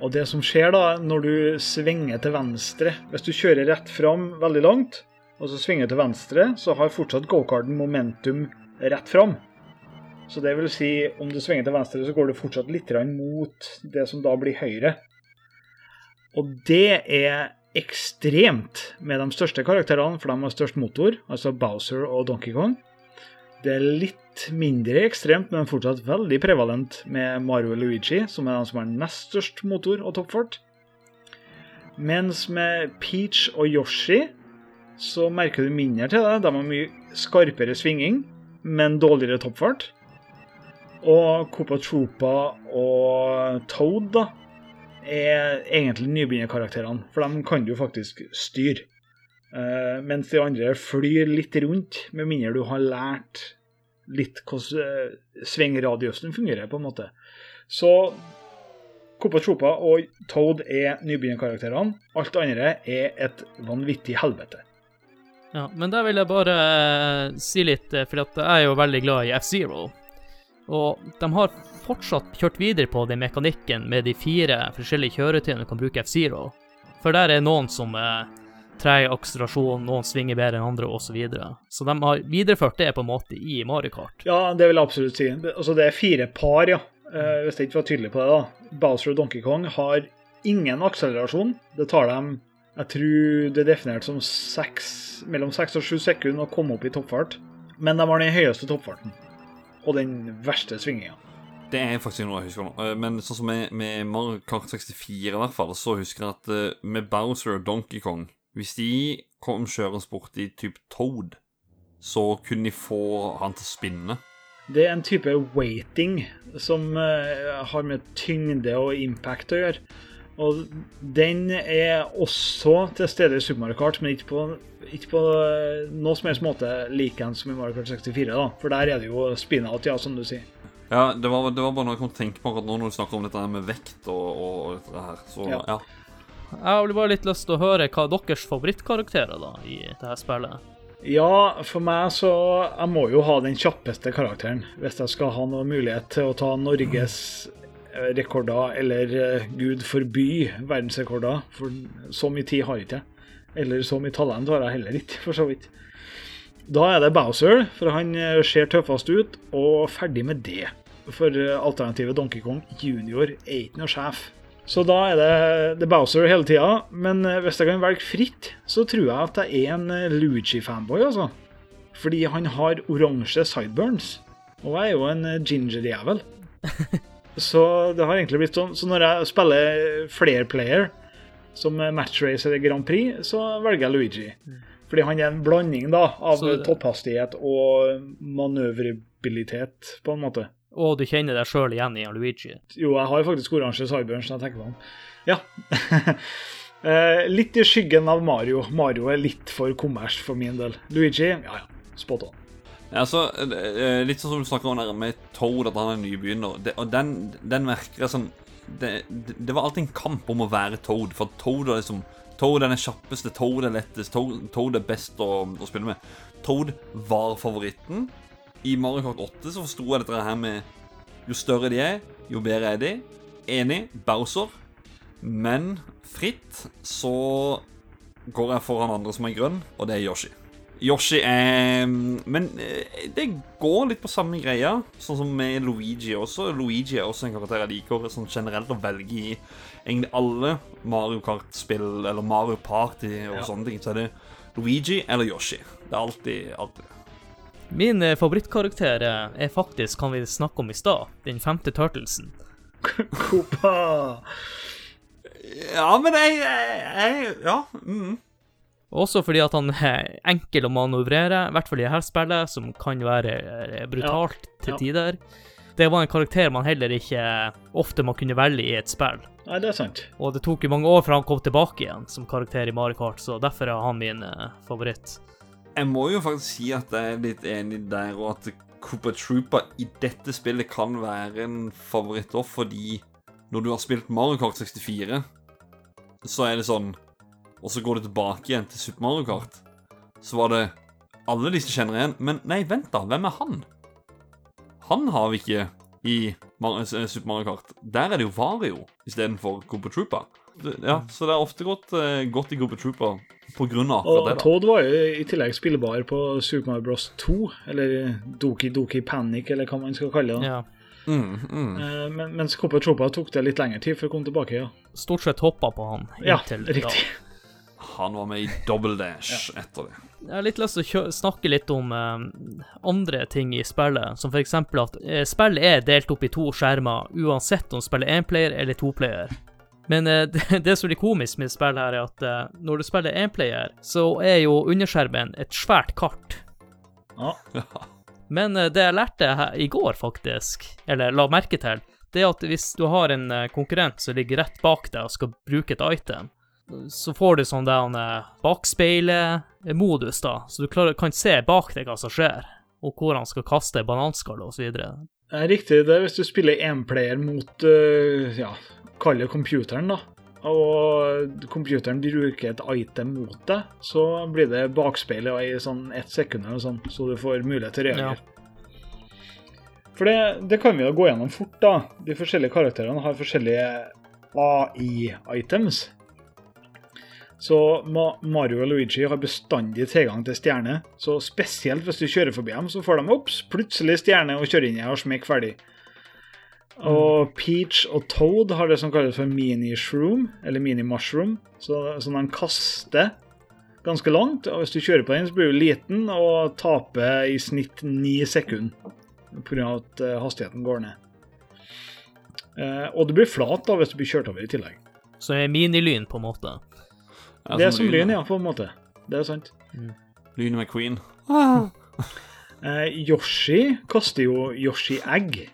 Og det som skjer da, når du svinger til venstre Hvis du kjører rett fram veldig langt, og så svinger til venstre, så har fortsatt gokarten momentum rett fram. Så det vil si, om du svinger til venstre, så går du fortsatt litt mot det som da blir høyre. Og det er ekstremt med de største karakterene, for de har størst motor, altså Bowser og Donkey Kong. Det er litt mindre ekstremt, men fortsatt veldig prevalent med Mario Luigi, som er de som har nest størst motor og toppfart. Mens med Peach og Yoshi så merker du mindre til det. De har mye skarpere svinging, men dårligere toppfart. Og Copa Troopa og Toad da, er egentlig nybegynnerkarakterene, for de kan du faktisk styre. Uh, mens de andre flyr litt rundt, med mindre du har lært litt hvordan eh, svingradiusen fungerer, på en måte. Så Copa Chopa og Toad er nybegynnerkarakterene. Alt andre er et vanvittig helvete. Ja, men der vil jeg bare eh, si litt, eh, for jeg er jo veldig glad i F-Zero. Og de har fortsatt kjørt videre på den mekanikken med de fire forskjellige kjøretøyene du kan bruke F-Zero. For der er noen som eh, treg akselerasjon, noen svinger bedre enn andre, osv. Så, videre. så de har videreført det på en måte i Mario Kart. Ja, det vil jeg absolutt si. Altså, det er fire par, ja. Eh, hvis jeg ikke var tydelig på det, da. Bowser og Donkey Kong har ingen akselerasjon. Det tar dem jeg tror det er definert som 6, mellom seks og sju sekunder å komme opp i toppfart. Men de har den høyeste toppfarten. Og den verste svinginga. Det er faktisk noe jeg husker nå. Eh, Men sånn som med, med Mario Kart 64 i hvert fall, så husker jeg at eh, med Bowser og Donkey Kong Hvis de kom kjørende bort i type Toad, så kunne de få han til å spinne. Det er en type waiting som eh, har med tyngde og impact å gjøre. Og den er også til stede i Super Mario Kart, men ikke på, ikke på eh, noe som helst måte lik en som i Mario Kart 64, da. For der er det jo spin-out, ja, som du sier. Ja, det var, det var bare noe jeg kom til å tenke på akkurat nå når du snakker om dette med vekt og, og dette her. Så Ja. ja. Jeg har bare litt lyst til å høre hva deres favorittkarakterer da i dette spillet. Ja, for meg så Jeg må jo ha den kjappeste karakteren hvis jeg skal ha noe mulighet til å ta Norges eh, rekorder, eller eh, gud forby verdensrekorder. For så mye tid har ikke jeg. Eller så mye talent har jeg heller ikke, for så vidt. Da er det Bowser, for han eh, ser tøffest ut, og ferdig med det. For alternativet Donkey Kong junior er ikke noe sjef. Så da er det, det er Bowser hele tida. Men eh, hvis jeg kan velge fritt, så tror jeg at jeg er en eh, Luigi-fanboy, altså. Fordi han har oransje sideburns. Og jeg er jo en eh, ginger-jævel. (laughs) så det har egentlig blitt sånn. Så når jeg spiller flerplayer, som matchrace eller Grand Prix, så velger jeg Luigi. Fordi han er en blanding da, av det- topphastighet og manøvrabilitet, på en måte. Og du kjenner deg sjøl igjen i Luigi. Jo, jeg har faktisk oransje sideburns når jeg tenker meg om. Ja. (laughs) Eh, litt i skyggen av Mario. Mario er litt for kommers for min del. Luigi, ja ja, spot on. Ja, altså, Litt sånn som du snakker om der med Toad, at han er nybegynner. Det, og den, den merker jeg sånn det, det, det var alltid en kamp om å være Toad. For Toad er liksom Toad er den kjappeste, Toad er lettest, Toad, Toad er best å, å spille med. Toad var favoritten. I Mario Kart 8 så forsto jeg dette her med jo større de er, jo bedre er de. Enig. Bowser. Men fritt så går jeg foran andre som er grønn, og det er Yoshi. Yoshi er Men eh, det går litt på samme greia, sånn som med Luigi også. Luigi er også en karakter jeg liker sånn generelt å velge i egentlig alle Mario Kart-spill, eller Mario Party og Ja. sånne ting. Så er det Luigi eller Yoshi. Det er alltid, alltid det. Min eh, favorittkarakter eh, er faktisk, kan vi snakke om i stad, den femte Turtlesen. Kopa. Ja, men jeg, jeg, jeg Ja. Mm. Også fordi at han er enkel å manøvrere, i hvert fall i dette spillet, som kan være brutalt brutalt til Ja. tider. Det var en karakter man heller ikke ofte man kunne velge i et spill. Nei, det er sant. Og det tok jo mange år før han kom tilbake igjen som karakter i Mario Kart, så derfor er han min eh, favoritt. Jeg må jo faktisk si at jeg er litt enig der, og at Cooper Trooper i dette spillet kan være en favoritt òg, fordi når du har spilt Mario Kart 64, så er det sånn Og så går du tilbake igjen til Super Mario Kart, så var det alle disse kjenner igjen. Men nei, vent, da. Hvem er han? Han har vi ikke i eh, Super Mario Kart. Der er det jo Vario istedenfor Cooper Trooper. Ja, så det er ofte gått, godt gått i Cooper Trooper på grunn av akkurat Og det. da. Todd var jo i tillegg spillbar på Super Mario Bros 2, eller Doki Doki Panic, eller hva man skal kalle det. Ja. Mm, mm. Eh, Men, mens Cooper Trooper tok det litt lengre tid for å komme tilbake, ja. Stort sett hoppa på han Ja, riktig. da. Han var med i Double Dash etter det. Jeg har litt lyst til å kjø snakke litt om eh, andre ting i spillet, som for eksempel at eh, spillet er delt opp i to skjermer, uansett om spillet er énplayer eller toplayer. Men eh, (laughs) det, det som er komisk med spillet her, er at eh, når du spiller énplayer, så er jo underskjermen et svært kart. Ja. (laughs) Men eh, det jeg lærte her i går, faktisk, eller la merke til, det er at hvis du har en eh, konkurrent som ligger rett bak deg og skal bruke et item, så får du sånn den eh, bakspeilemodus, da, så du klarer, kan se bak deg hva som skjer, og hvor han skal kaste bananskall og så videre. Det er riktig det hvis du spiller énplayer mot uh, ja, kall det computeren, da. Og computeren bruker et item mot deg, så blir det bakspeilet i sånn ett sekund eller sånn, så du får mulighet til å reagere. For det, det kan vi jo gå gjennom fort, da. De forskjellige karakterene har forskjellige AI-items. Så Ma Mario og Luigi har bestandig tilgang til stjerne. Så spesielt hvis du kjører forbi dem, så får de opps, plutselig stjerne og kjører inn i og smekk ferdig. Og Peach og Toad har det som kalles for mini-shroom, eller mini-mushroom, så, som de kaster ganske langt. Og hvis du kjører på den, så blir du liten og taper i snitt ni sekunder pga. at eh, hastigheten går ned. Eh, og du blir flat da hvis du blir kjørt over i tillegg. Så det er minilyn, på en måte. Er Det er som lyn, ja, på en måte. Det er sant. Lyn McQueen. Ah. Yoshi kaster jo Yoshi-egg.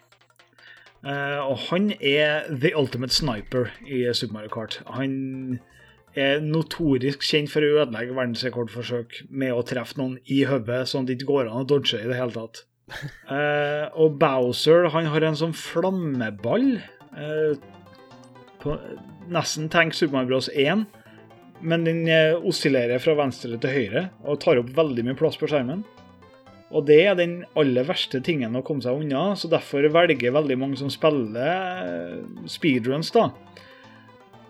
Eh, og han er the ultimate sniper i Super Mario Kart. Han er notorisk kjent for å ødelegge verdensrekordforsøk med å treffe noen i hodet, sånn at det ikke går an å dodge i det hele tatt. uh, (laughs) og Bowser han har en sånn flammeball. Uh, på, nesten tenk Super Mario Bros. 1, men den oscillerer fra venstre til høyre og tar opp veldig mye plass på skjermen. Og det er den aller verste tingen å komme seg unna, så derfor velger veldig mange som spiller eh, speedruns, da,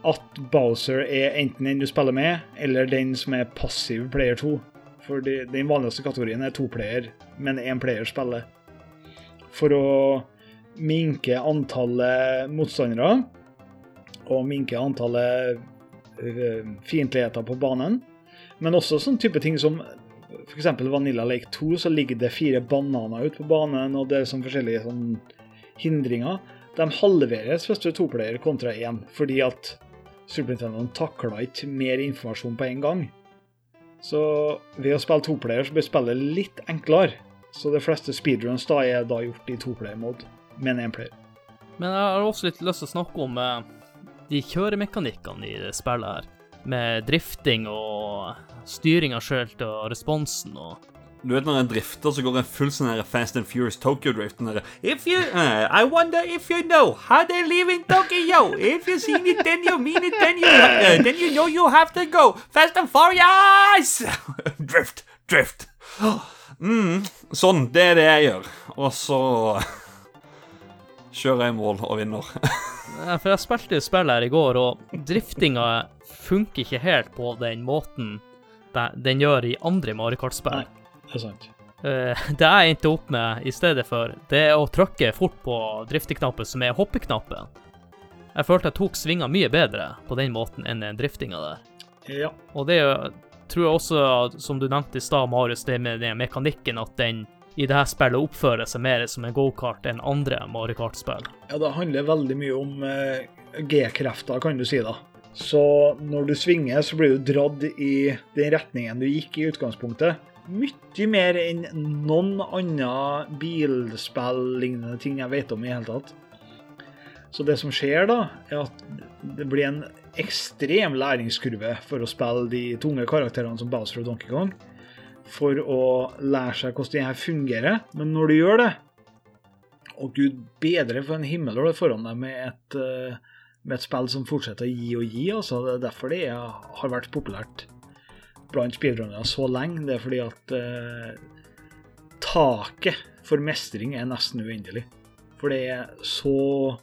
at Bowser er enten den du spiller med, eller den som er passiv player 2. For den vanligste kategorien er to player, men én player spiller. For å minke antallet motstandere og minke antallet øh, fiendtligheter på banen. Men også sånn type ting som f.eks. Vanilla Lake 2, så ligger det fire bananer ute på banen, og det er sånn forskjellige sånn hindringer. De halveres hvis du er toplayer kontra én, fordi at Super Nintendo takla ikke mer informasjon på en gang. Så ved å spille toplayer så blir spillet litt enklere. Så de fleste speedruns da er da gjort i toplayer-mode, med en player. Men jeg har også litt lyst til å snakke om eh, de kjøremekanikkene i det spillet her. Med drifting og styringa sjøl og responsen og Du vet når en drifter, så går en full sånn Fast and Furious Tokyo-drift. If you, uh, I wonder if you know how they live in Tokyo. If you seen it, then you mean it, then you, uh, then you know you have to go. Fast and Furious! (laughs) drift, drift. Mm, sånn, det er det jeg gjør. Og så (laughs) kjører jeg mål og vinner. (laughs) Ja, For jeg spilte jo spillet her i går, og driftinga funker ikke helt på den måten den gjør i andre Mario Kart-spill. Nei. Det er sant. Eh, (laughs) det jeg endte opp med i stedet for, det er å trykke fort på drifteknappen, som er hoppeknappen. Jeg følte jeg tok svinger mye bedre på den måten enn den driftinga der. Ja. Og det tror jeg også, som du nevnte i stad, Marius, det med den mekanikken at den i det her spillet oppfører seg mer som en gokart enn andre Mario Kart-spill. Ja, det handler veldig mye om eh, G-krefter, kan du si da. Så når du svinger, så blir du dratt i den retningen du gikk i utgangspunktet. Mye mer enn noen annen bilspill-lignende ting jeg vet om i hele tatt. Så det som skjer da, er at det blir en ekstrem læringskurve for å spille de tunge karakterene som Bowser og Donkey Kong. For å lære seg hvordan det her fungerer. Men når du gjør det, og gud bedre for en himmel du har foran deg med et, eh, med et spill som fortsetter å gi og gi. altså Det er derfor det har vært populært blant speedrunnere så lenge. Det er fordi at eh, taket for mestring er nesten uendelig. For det er så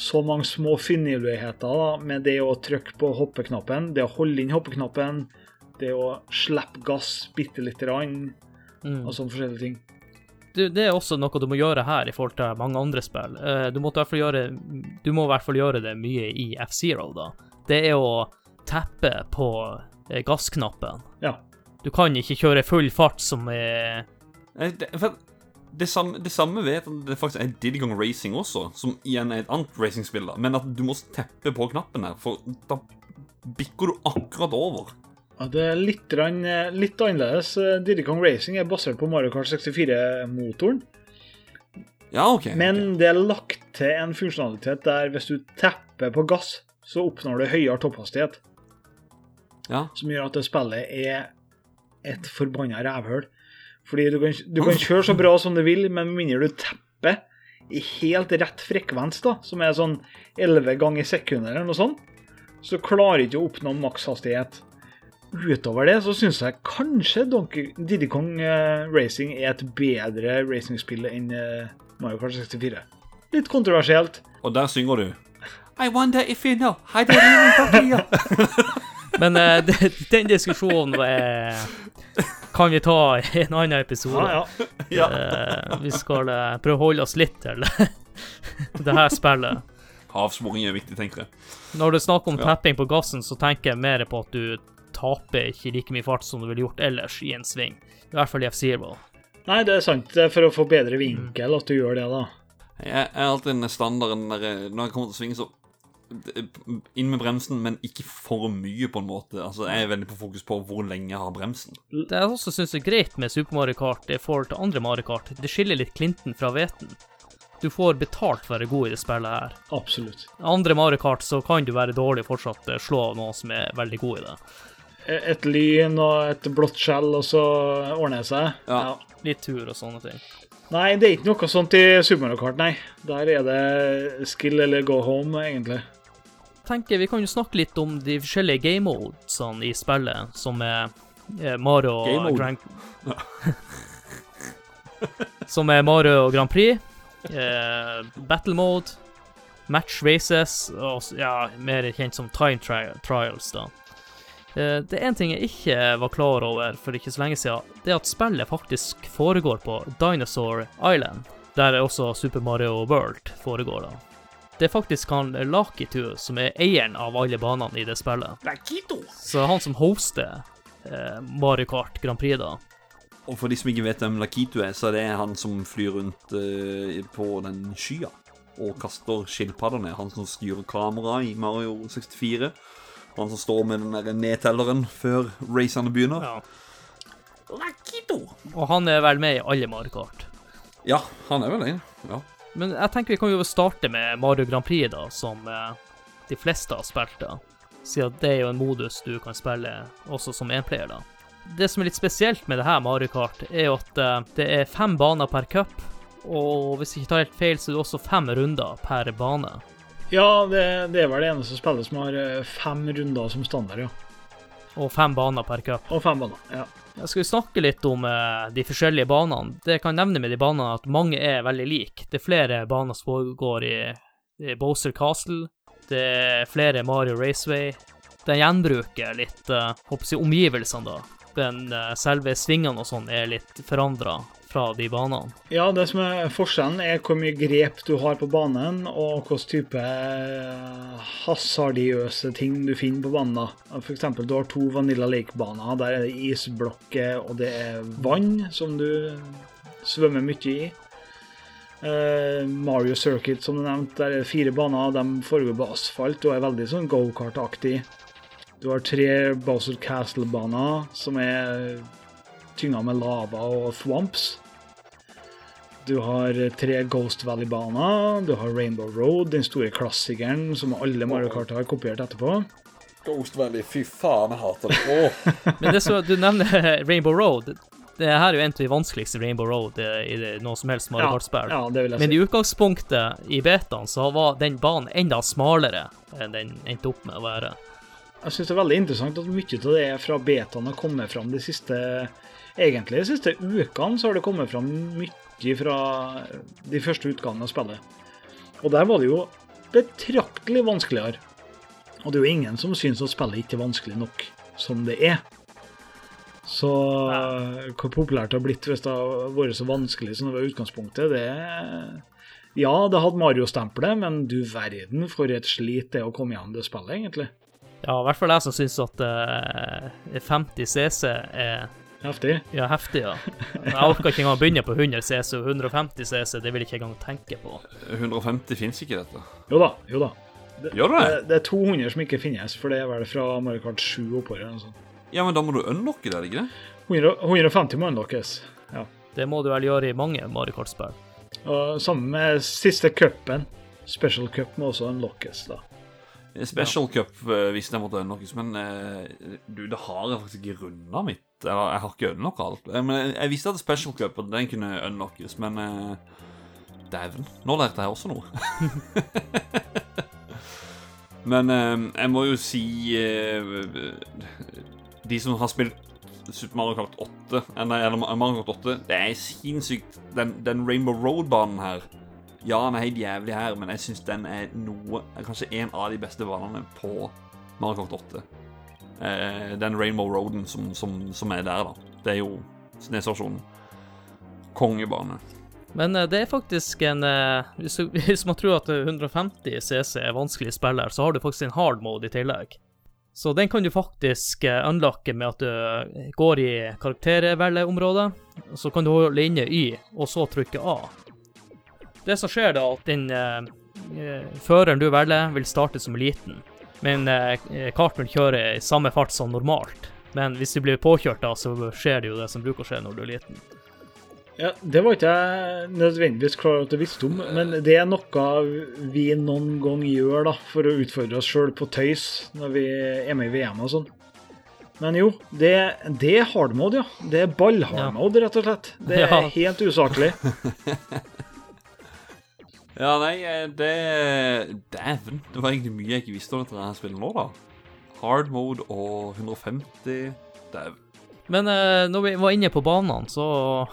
så mange små finurligheter med det å trykke på hoppeknappen, det å holde inn hoppeknappen, det å slippe gass bitte lite grann, Mm. og sånne forskjellige ting. du, det er også noe du må gjøre her i forhold til mange andre spill. Eh, Du, måtte i hvert fall gjøre, du må i hvert fall gjøre det mye i F-Zero, da. Det er å teppe på eh, gassknappen. Ja. Du kan ikke kjøre full fart som er Eh, Det, det, samme, det samme vet at det faktisk er Diddy Racing også, som igjen er et annet racingspill, men at du må teppe på knappen her, for da bikker du akkurat over. Ja, det er litt, eh, litt annerledes. Eh, Diddy Kong Racing er basert på Mario Kart 64-motoren, Ja, OK. men det er lagt til en funksjonalitet der hvis du tepper på gass, så oppnår du høyere topphastighet, Ja. som gjør at det spillet er et forbanna rævhøl. Fordi du kan, du kan (laughs) kjøre så bra som du vil, men med mindre du tepper i helt rett frekvens, da, som er sånn 11 ganger sekundet eller noe sånt, så klarer du ikke å oppnå makshastighet. Utover det så syns jeg kanskje Donkey, Diddy Kong eh, Racing er et bedre racingspill enn eh, Mario Kart 64. Litt kontroversielt. Og der synger du I wonder if you know how they live in Tokyo. Men uh, den diskusjonen uh, kan vi ta i en annen episode. Ja, ja. ja. Eh, vi skal prøve å holde oss litt til (laughs) det her spillet. Avsporing er viktig, tenker jeg. Når du snakker om Ja. tapping på gassen, så tenker jeg mer på at du taper ikke like mye fart som du ville gjort ellers i en sving. I hvert fall i F-Zero. Nei, det er sant. Det er for å få bedre vinkel at du gjør det, da. Jeg er alltid den standarden der eh, Når jeg kommer til å svinge, så inn med bremsen, men ikke for mye, på en måte. Altså, Jeg er veldig på fokus på hvor lenge jeg har bremsen. Det jeg også syns er greit med Super Mario Kart i forhold til andre Mario Kart, det skiller litt klinten fra hveten. du får betalt for å være god i det spillet her. Absolutt. Andre Mario Kart så kan du være dårlig og fortsatt eh, slå av noen som er veldig god i det. Et lyn og et blått skjell, og så ordner det seg. Ja. Litt tur og sånne ting. Nei, det er ikke noe sånt i Super Mario Kart, nei. Der er det skill eller go home, egentlig. tenker Vi kan jo snakke litt om de forskjellige game modesene i spillet, som er eh, Mario Game mode. Grand... (laughs) som er Mario og Grand Prix, eh, Battle Mode, Match Races og ja, mer kjent som Time Trials, da. Eh, det er en ting jeg ikke var klar over for ikke så lenge siden. Det er at spillet faktisk foregår på Dinosaur Island, der også Super Mario World foregår, da. Det er faktisk han Lakitu som er eieren av alle banene i det spillet. Lakitu. Så han som hoster eh, Mario Kart Grand Prix, da. Og for de som ikke vet hvem Lakitu er, så er det han som flyr rundt eh, på den skya og kaster skilpadder ned. Han som styrer kameraet i Mario 64. Han som står med den der nedtelleren før racene begynner. Ja. Og han er vel med i alle Mario Kart. Ja, han er vel en. Ja. Men jeg tenker vi kan jo starte med Mario Grand Prix, da, som eh, de fleste har spilt, da. Siden det er jo en modus du kan spille også som enplayer, da. Det som er litt spesielt med det her Mario Kart, er jo at eh, det er fem baner per cup, og hvis jeg ikke tar helt feil, så er det også fem runder per bane. Ja, det, det er vel det eneste spillet som har eh, fem runder som standard, ja. Og fem baner per cup. Og fem baner. Ja. Jeg skal snakke litt om uh, de forskjellige banene. Det jeg kan nevne med de banene, at mange er veldig like. Det er flere baner som foregår i, i Bowser Castle. Det er flere Mario Raceway. Den gjenbruker litt uh, håper jeg, omgivelsene, da. Den uh, selve svingene og sånn er litt forandra fra de banene. ja, det som er forskjellen, er hvor mye grep du har på banen, og hvilken type eh, hasardiøse ting du finner på banen. da. Eksempel, du har to Vanilla Lake-baner. Der er det isblokker, og det er vann som du svømmer mye i. Eh, Mario Circuit, som du nevnte, der er det fire baner. De foregår på asfalt og er veldig sånn gokart-aktig. Du har tre Bowser Castle-baner som er tynga med lava og thwomps. Du har tre Ghost Valley-baner. Du har Rainbow Road, den store klassikeren som alle Mario Kart har kopiert etterpå. Ghost Valley, fy faen, jeg hater det. Oh. (laughs) Men det så, du nevner (laughs) Rainbow Road. Det her er jo en av de vanskeligste Rainbow Road eh, i det, noe som helst Mario Ja, Kart-spill. ja, det Men i utgangspunktet i betaen så var den banen enda smalere enn den endte opp med å være. Jeg syns det er veldig interessant at mye av det fra betaen har kommet fram de siste Egentlig de siste ukene så har det kommet fram mye fra de første utgavene av spillet. Og der var det jo betraktelig vanskeligere. Og det er jo ingen som syns at spillet ikke er vanskelig nok som det er. Så hvor populært det har blitt hvis det har vært så vanskelig som det var i utgangspunktet, det Ja, det hadde Mario-stempelet, men du verden for et slit det er å komme gjennom det spillet, egentlig. Ja, i hvert fall jeg som syns at uh, 50 CC er Heftig. ja, heftig, ja. Jeg orker ikke engang å begynne på 100 CC og 150 CC, det vil jeg ikke engang tenke på. 150 fins ikke dette. Jo da, jo da. Gjør det? Det, det er 200 som ikke finnes, for det er vel fra Mario Kart 7 oppover. eller noe sånt. Ja, men da må du unlocke det, det ikke det? 100, 150 må unlockes. Ja. Det må du vel gjøre i mange Mario Kart-spill. Og sammen med siste cupen. Special cup må også unlockes, da. Special Cup eh, visste jeg måtte unlockes, men eh, du, det har jeg faktisk ikke runda mitt. Eller, jeg har ikke unlocka alt. Eh, Men jeg, jeg visste at Special Cup og den kunne unlockes, men uh, Dæven. Nå lærte jeg også noe. (laughs) men uh, jeg må jo si uh, De som har spilt Super Mario Kart 8, eh, eller Mario Kart 8, det er sinnssykt Den, den Rainbow Road-banen her ja, den er helt jævlig her, men jeg syns den er noe Kanskje en av de beste banene på Mario Kart 8. Eh, den Rainbow Roaden som, som, som er der, da. Det er jo SNES-versjonen. Kongebane. Men eh, det er faktisk en eh, hvis, (laughs) hvis man tror at 150 CC er vanskelig spiller, så har du faktisk en hard mode i tillegg. Så den kan du faktisk eh, unlocke med at du går i karaktervelgeområdet, så kan du holde inne Y, og så trykke A. Det som skjer da, at den eh, eh, føreren du velger, vil starte som liten, men eh, karten vil kjøre i samme fart som normalt. Men hvis du blir påkjørt da, så skjer det jo det som bruker å skje når du er liten. Ja, Det var ikke jeg nødvendigvis klar at å visste om, men det er noe vi noen gang gjør da, for å utfordre oss sjøl på tøys når vi er med i VM og sånn. Men jo, det, det er hardmode, ja. Det er ballhardmode, rett og slett. Det er (laughs) Ja. helt usaklig. (laughs) Ja, nei, eh, det Dæven. Det var egentlig mye jeg ikke visste om dette her spillet nå, da. Hard mode og 150 Dæven. Men eh, når vi var inne på banene, så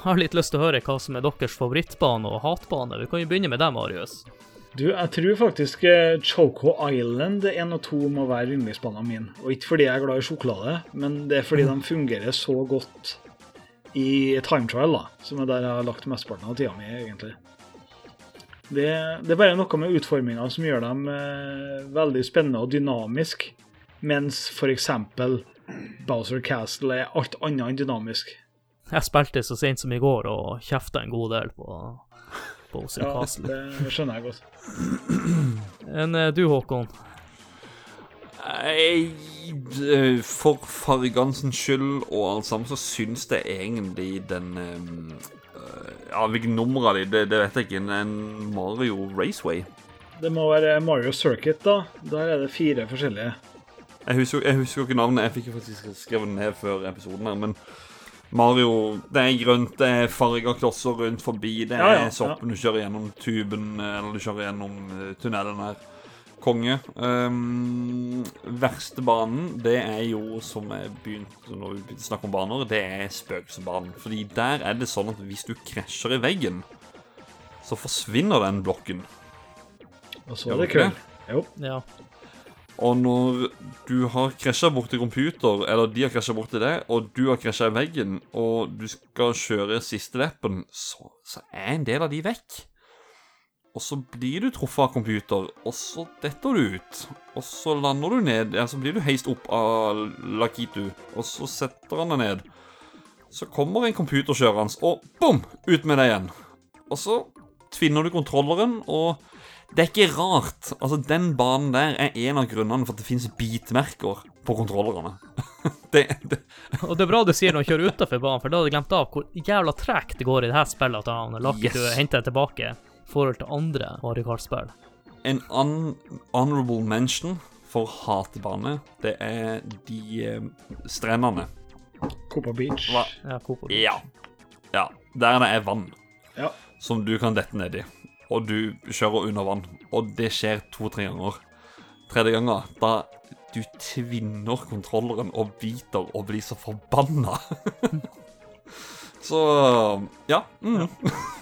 har jeg litt lyst til å høre hva som er deres favorittbane og hatbane. Vi kan jo begynne med deg, Marius. Du, jeg tror faktisk eh, Choco Island 1 og 2 må være yndlingsbanene mine. Og ikke fordi jeg er glad i sjokolade, men det er fordi de fungerer så godt i time trial, da, som er der jeg har lagt mesteparten av tida mi, egentlig. Det, det er bare noe med utforminga som gjør dem eh, veldig spennende og dynamisk, mens f.eks. Bowser Castle er alt annet enn dynamisk. Jeg spilte så sent som i går og kjefta en god del på Bowser Ja, Castle. det skjønner jeg godt. (clears throat) Enn eh, du, Håkon? Det- For fargenes skyld og alt sammen, så syns jeg egentlig den øh, Ja, hvilket nummer av de, det, det vet jeg ikke. En Mario Raceway. Det må være Mario Circuit, da. Der er det fire forskjellige. Jeg husker, jeg husker ikke navnet. Jeg fikk jo faktisk skrevet det ned før episoden her, men Mario Det er grønt, det er farga klosser rundt forbi, det er Ja, ja, soppen du kjører gjennom tuben, eller du kjører gjennom eh, tunnelen her. Konge. Um, verste banen, det er jo, som jeg begynte når vi begynte å snakke om baner, det er spøkelsesbanen. Fordi der er det sånn at hvis du krasjer i veggen, så forsvinner den blokken. Og så er det kø. Jo. Ja. Og når du har krasja borti computer, eller de har krasja borti deg, og du har krasja i veggen, og du skal kjøre siste leppen, så, så er en del av de vekk. Og så blir du truffet av computer, og så detter du ut. Og så lander du ned, ja, så blir du heist opp av Lakitu, og så setter han deg ned. Så kommer en computerkjørende, og bom! Ut med deg igjen. Og så tvinner du kontrolleren, og det er ikke rart. Altså, Den banen der er en av grunnene for at det finnes bitmerker på kontrollerne. (laughs) det, det, Og det er bra du sier når du kjører utafor banen, for da hadde jeg glemt av hvor jævla tregt det går i det her spillet at han Lakitu Yes. henter deg tilbake forhold til andre Mario Kart-spill. en un honorable mention for hatebane, det er de eh, strendene. Copa Beach. Hva? Ja, Coop. Ja. ja. Der det er vann Ja. som du kan dette ned i, og du kjører under vann. Og det skjer to-tre ganger. Tredje ganger, da du tvinner kontrolleren og biter og blir så forbanna. (laughs) så ja. Mm. Nei,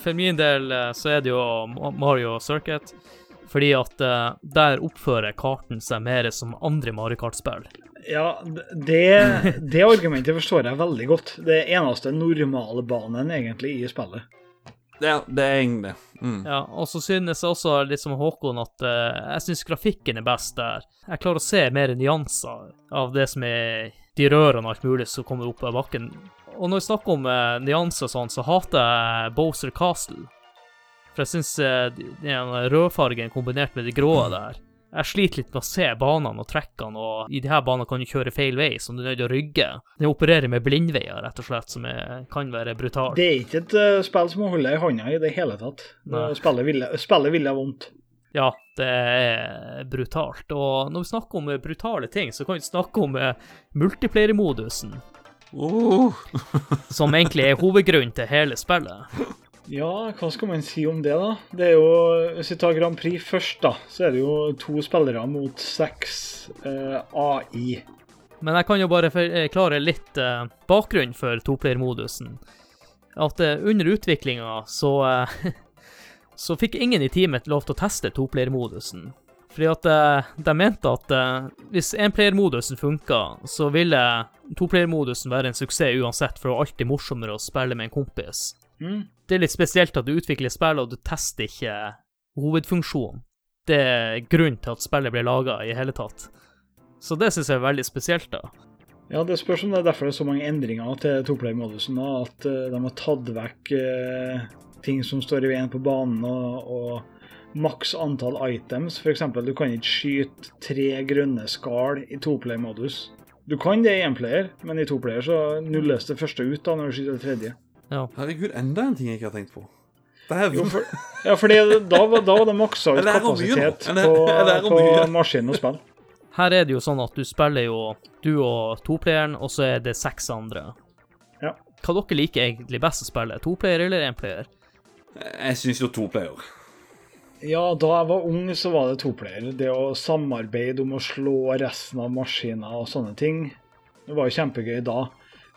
for min del eh, så er det jo Mario Circuit, fordi at eh, der oppfører karten seg mer som andre Mario Kart-spill. Ja, det, det argumentet forstår jeg veldig godt. Det er eneste normale banen egentlig i spillet. Er- det er egentlig det. Mm. Ja, og så synes jeg også litt som Håkon at uh, jeg synes grafikken er best der. Jeg klarer å se mer nyanser av det som er de rørene og alt mulig som kommer opp av bakken. Og når vi snakker om uh, nyanser og sånn, så hater jeg Bowser Castle. For jeg synes uh, den rødfargen kombinert med det grå der Jeg sliter litt med å se banene og trekkene, og i de her banene kan du kjøre feil vei, som du er nødt til å rygge. Den opererer med blindveier, rett og slett, som er, kan være brutalt. Det er ikke et uh, spill som holder i hånda i det hele tatt. Spillet ville, spillet ville vondt. Ja, det er brutalt. Og når vi snakker om eh, brutale ting, så kan vi snakke om eh, multiplayer-modusen, Uh. som egentlig er hovedgrunnen til hele spillet. Ja, hva skal man si om det, da? Det er jo, Hvis vi tar Grand Prix først, da, så er det jo to spillere mot seks eh, AI. Men jeg kan jo bare forklare litt eh, bakgrunn for toplayer-modusen. At eh, under utviklinga så eh, (laughs) så fikk ingen i teamet lov til å teste toplayer-modusen. Fordi at eh, de mente at eh, hvis enplayer-modusen funka, så ville toplayermodusen være en suksess uansett, for det var alltid morsommere å spille med en kompis. Mm. Det er litt spesielt at du utvikler spill, og du tester ikke hovedfunksjonen. Det er grunnen til at spillet ble laga i hele tatt. Så det syns jeg er veldig spesielt, da. Ja, det spørs om det er derfor det er så mange endringer til toplayer-modusen. At eh, de har tatt vekk eh, ting som står i veien på banen, og, og maks antall items. F.eks. du kan ikke skyte tre grønne skall i toplayer-modus. Du kan det i énplayer, men i toplayer så nulles det første ut da når du skyter det tredje. Ja. Herregud, enda en ting jeg ikke har tenkt på. Jo, for, ja, for da, var- da var det maksa ut kapasitet på, lærer på maskin og spill. Her er det jo sånn at du spiller jo du og toplayeren, og så er det seks andre. Ja. Hva dere liker egentlig best å spille? Toplayer eller énplayer? Jeg syns jo to player. Ja, da jeg var ung, så var det toplayer. Det å samarbeide om å slå resten av maskiner og sånne ting, det var jo kjempegøy da.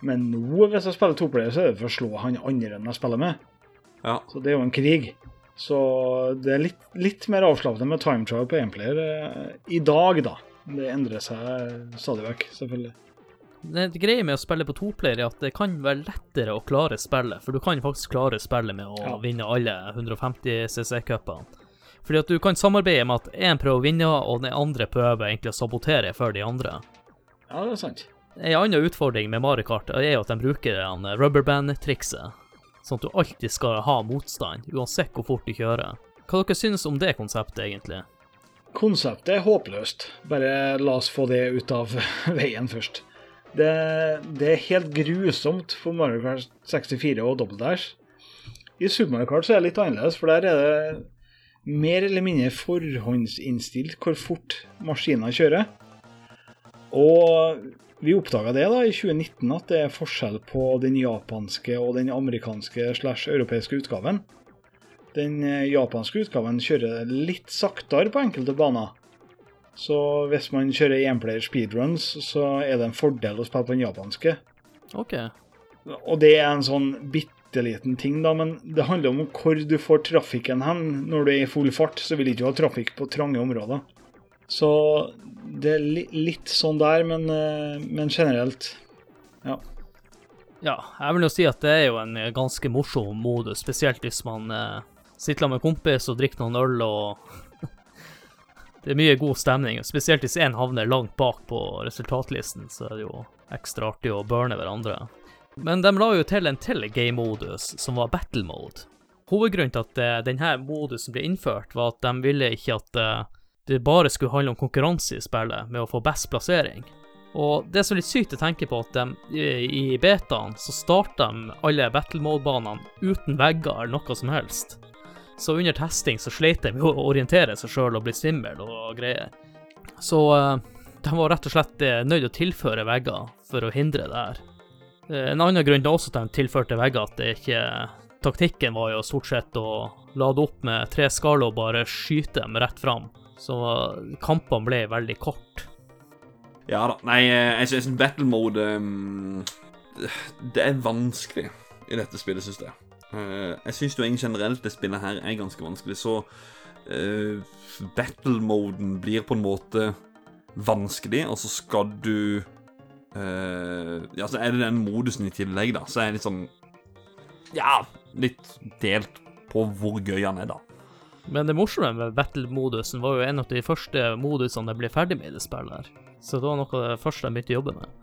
Men nå, hvis jeg spiller toplayer, så er det for å slå han andre enn jeg spiller med. Ja. Så det er jo en krig. Så det er litt, litt mer avslappende med time trial på énplayer eh, i dag, da. Det endrer seg stadig vekk, selvfølgelig. Det greia med å spille på toplayer er at det kan være lettere å klare spillet, for du kan faktisk klare spillet med å Ja. vinne alle 150 CC-cupene. Fordi at du kan samarbeide med at én prøver å vinne, og den andre prøver egentlig å sabotere for de andre. Ja, det er sant. En annen utfordring med Mario Kart er jo at de bruker rubberband-trikset, sånn at du alltid skal ha motstand, uansett hvor fort du kjører. Hva dere synes om det konseptet, egentlig? Konseptet er håpløst. Bare la oss få det ut av (laughs) veien først. Det, det er helt grusomt for Mario Kart 64 og Double Dash. I Super Mario Kart så er det litt annerledes, for der er det mer eller mindre forhåndsinnstilt hvor fort maskiner kjører. Og vi oppdaga det da i 2019, at det er forskjell på den japanske og den amerikanske slash europeiske utgaven. Den eh, japanske utgaven kjører litt saktere på enkelte baner. Så hvis man kjører enplayer speedruns, så er det en fordel å spille på den japanske. OK. Og det er en sånn bitte liten ting, da, men det handler om hvor du får trafikken hen. Når du er i full fart, så vil du ikke ha trafikk på trange områder. Så det er li litt sånn der, men, eh, men generelt Ja. Ja, jeg vil jo si at det er jo en ganske morsom modus, spesielt hvis man eh, sitter med en kompis og drikker noen øl og (laughs) Det er mye god stemning, spesielt hvis én havner langt bak på resultatlisten, så er det jo ekstra artig å burne hverandre. Men de la jo til en til game-modus, som var battle mode. Hovedgrunnen til at eh, denne modusen ble innført, var at de ville ikke at eh, det bare skulle handle om konkurranse i spillet, med å få best plassering. Og det som er litt sykt å tenke på, at de, i i betaen så starta de alle battle mode-banene uten vegger eller noe som helst. Så under testing så sleit de med å orientere seg sjøl og bli svimmel og greier. Så eh, de var rett og slett eh, nødt å tilføre vegger for å hindre det her. Eh, En annen grunn er også at de tilførte vegger, at det ikke Taktikken var jo stort sett å lade opp med tre skaller og bare skyte dem rett fram. Så kampene ble veldig kort. Ja da. Nei, eh, jeg syns battle mode um, Det er vanskelig i dette spillet, syns jeg. Eh, jeg syns jo egentlig generelt det spillet her er ganske vanskelig, så uh, battle-moden blir på en måte vanskelig, og så skal du eh, Ja, så er det den modusen i tillegg, da, så er jeg litt sånn Ja, litt delt på hvor gøy han er, da. Men det morsomme med battle-modusen var jo en av de første modusene jeg ble ferdig med i det spillet her. Så det var noe av det første jeg begynte å jobbe med.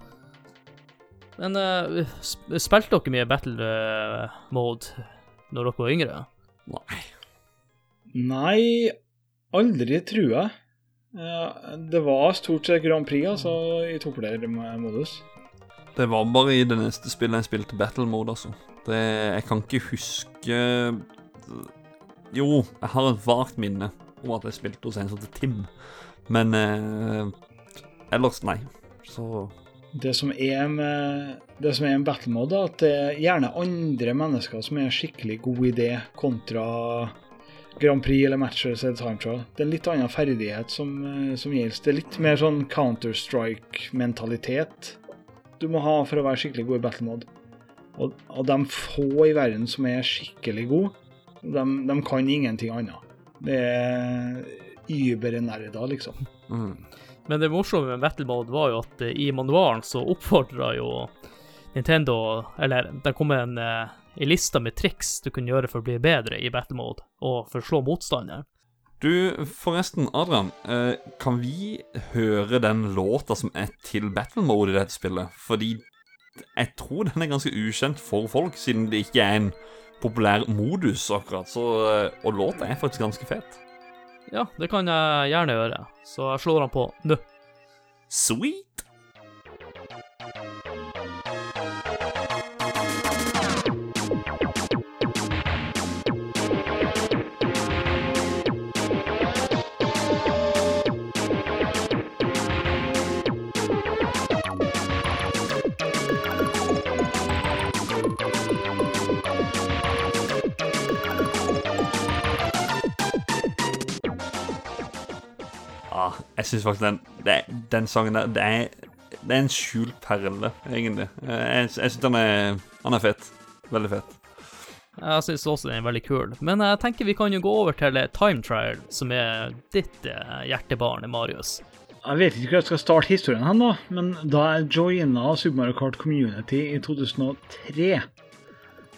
Men uh, sp- spilte dere mye battle-mode når dere var yngre? Nei. Nei, aldri, tror jeg. Eh, Det var stort sett Grand Prix, altså, i toplayer-modus. Det var bare i det neste spillet jeg spilte battle mode, altså. Det, jeg kan ikke huske Jo, jeg har et vagt minne om at jeg spilte hos en som heter Tim, men eh, ellers, nei. Så Det som er med det som er en battle mode, er at det er gjerne andre mennesker som er skikkelig god idé, kontra Grand Prix eller Matchers eller Time Trial. Det er en litt annen ferdighet som, eh, som gjelder. Det er litt mer sånn Counter-Strike-mentalitet du må ha for å være skikkelig god i battle mode. Og, og de få i verden som er skikkelig gode, de, de kan ingenting annet. Det er übernerder, liksom. mm. Men det morsomme med battle mode var jo at eh, i manualen så oppfordra jo Nintendo Eller det kom en, eh, lista liste med triks du kunne gjøre for å bli bedre i battle mode, og for å slå motstanderen. Du, forresten, Adrian. Eh, kan vi høre den låta som er til battle mode i dette spillet? Fordi jeg tror den er ganske ukjent for folk, siden det ikke er en populær modus, akkurat. Så, eh, og låta er faktisk ganske fet. Ja, det kan jeg gjerne gjøre, så jeg slår den på nå. Sweet! Jeg syns faktisk den, det, den sangen der det er, det er en skjult perle, egentlig. Jeg, jeg syns den er Han er fett. Veldig fett. Jeg syns også den er veldig kul. Men jeg tenker vi kan jo gå over til Time Trial, som er ditt eh, hjertebarn, Marius. Jeg vet ikke hvor jeg skal starte historien hen, da, men da jeg joina Super Mario Kart Community i 2003,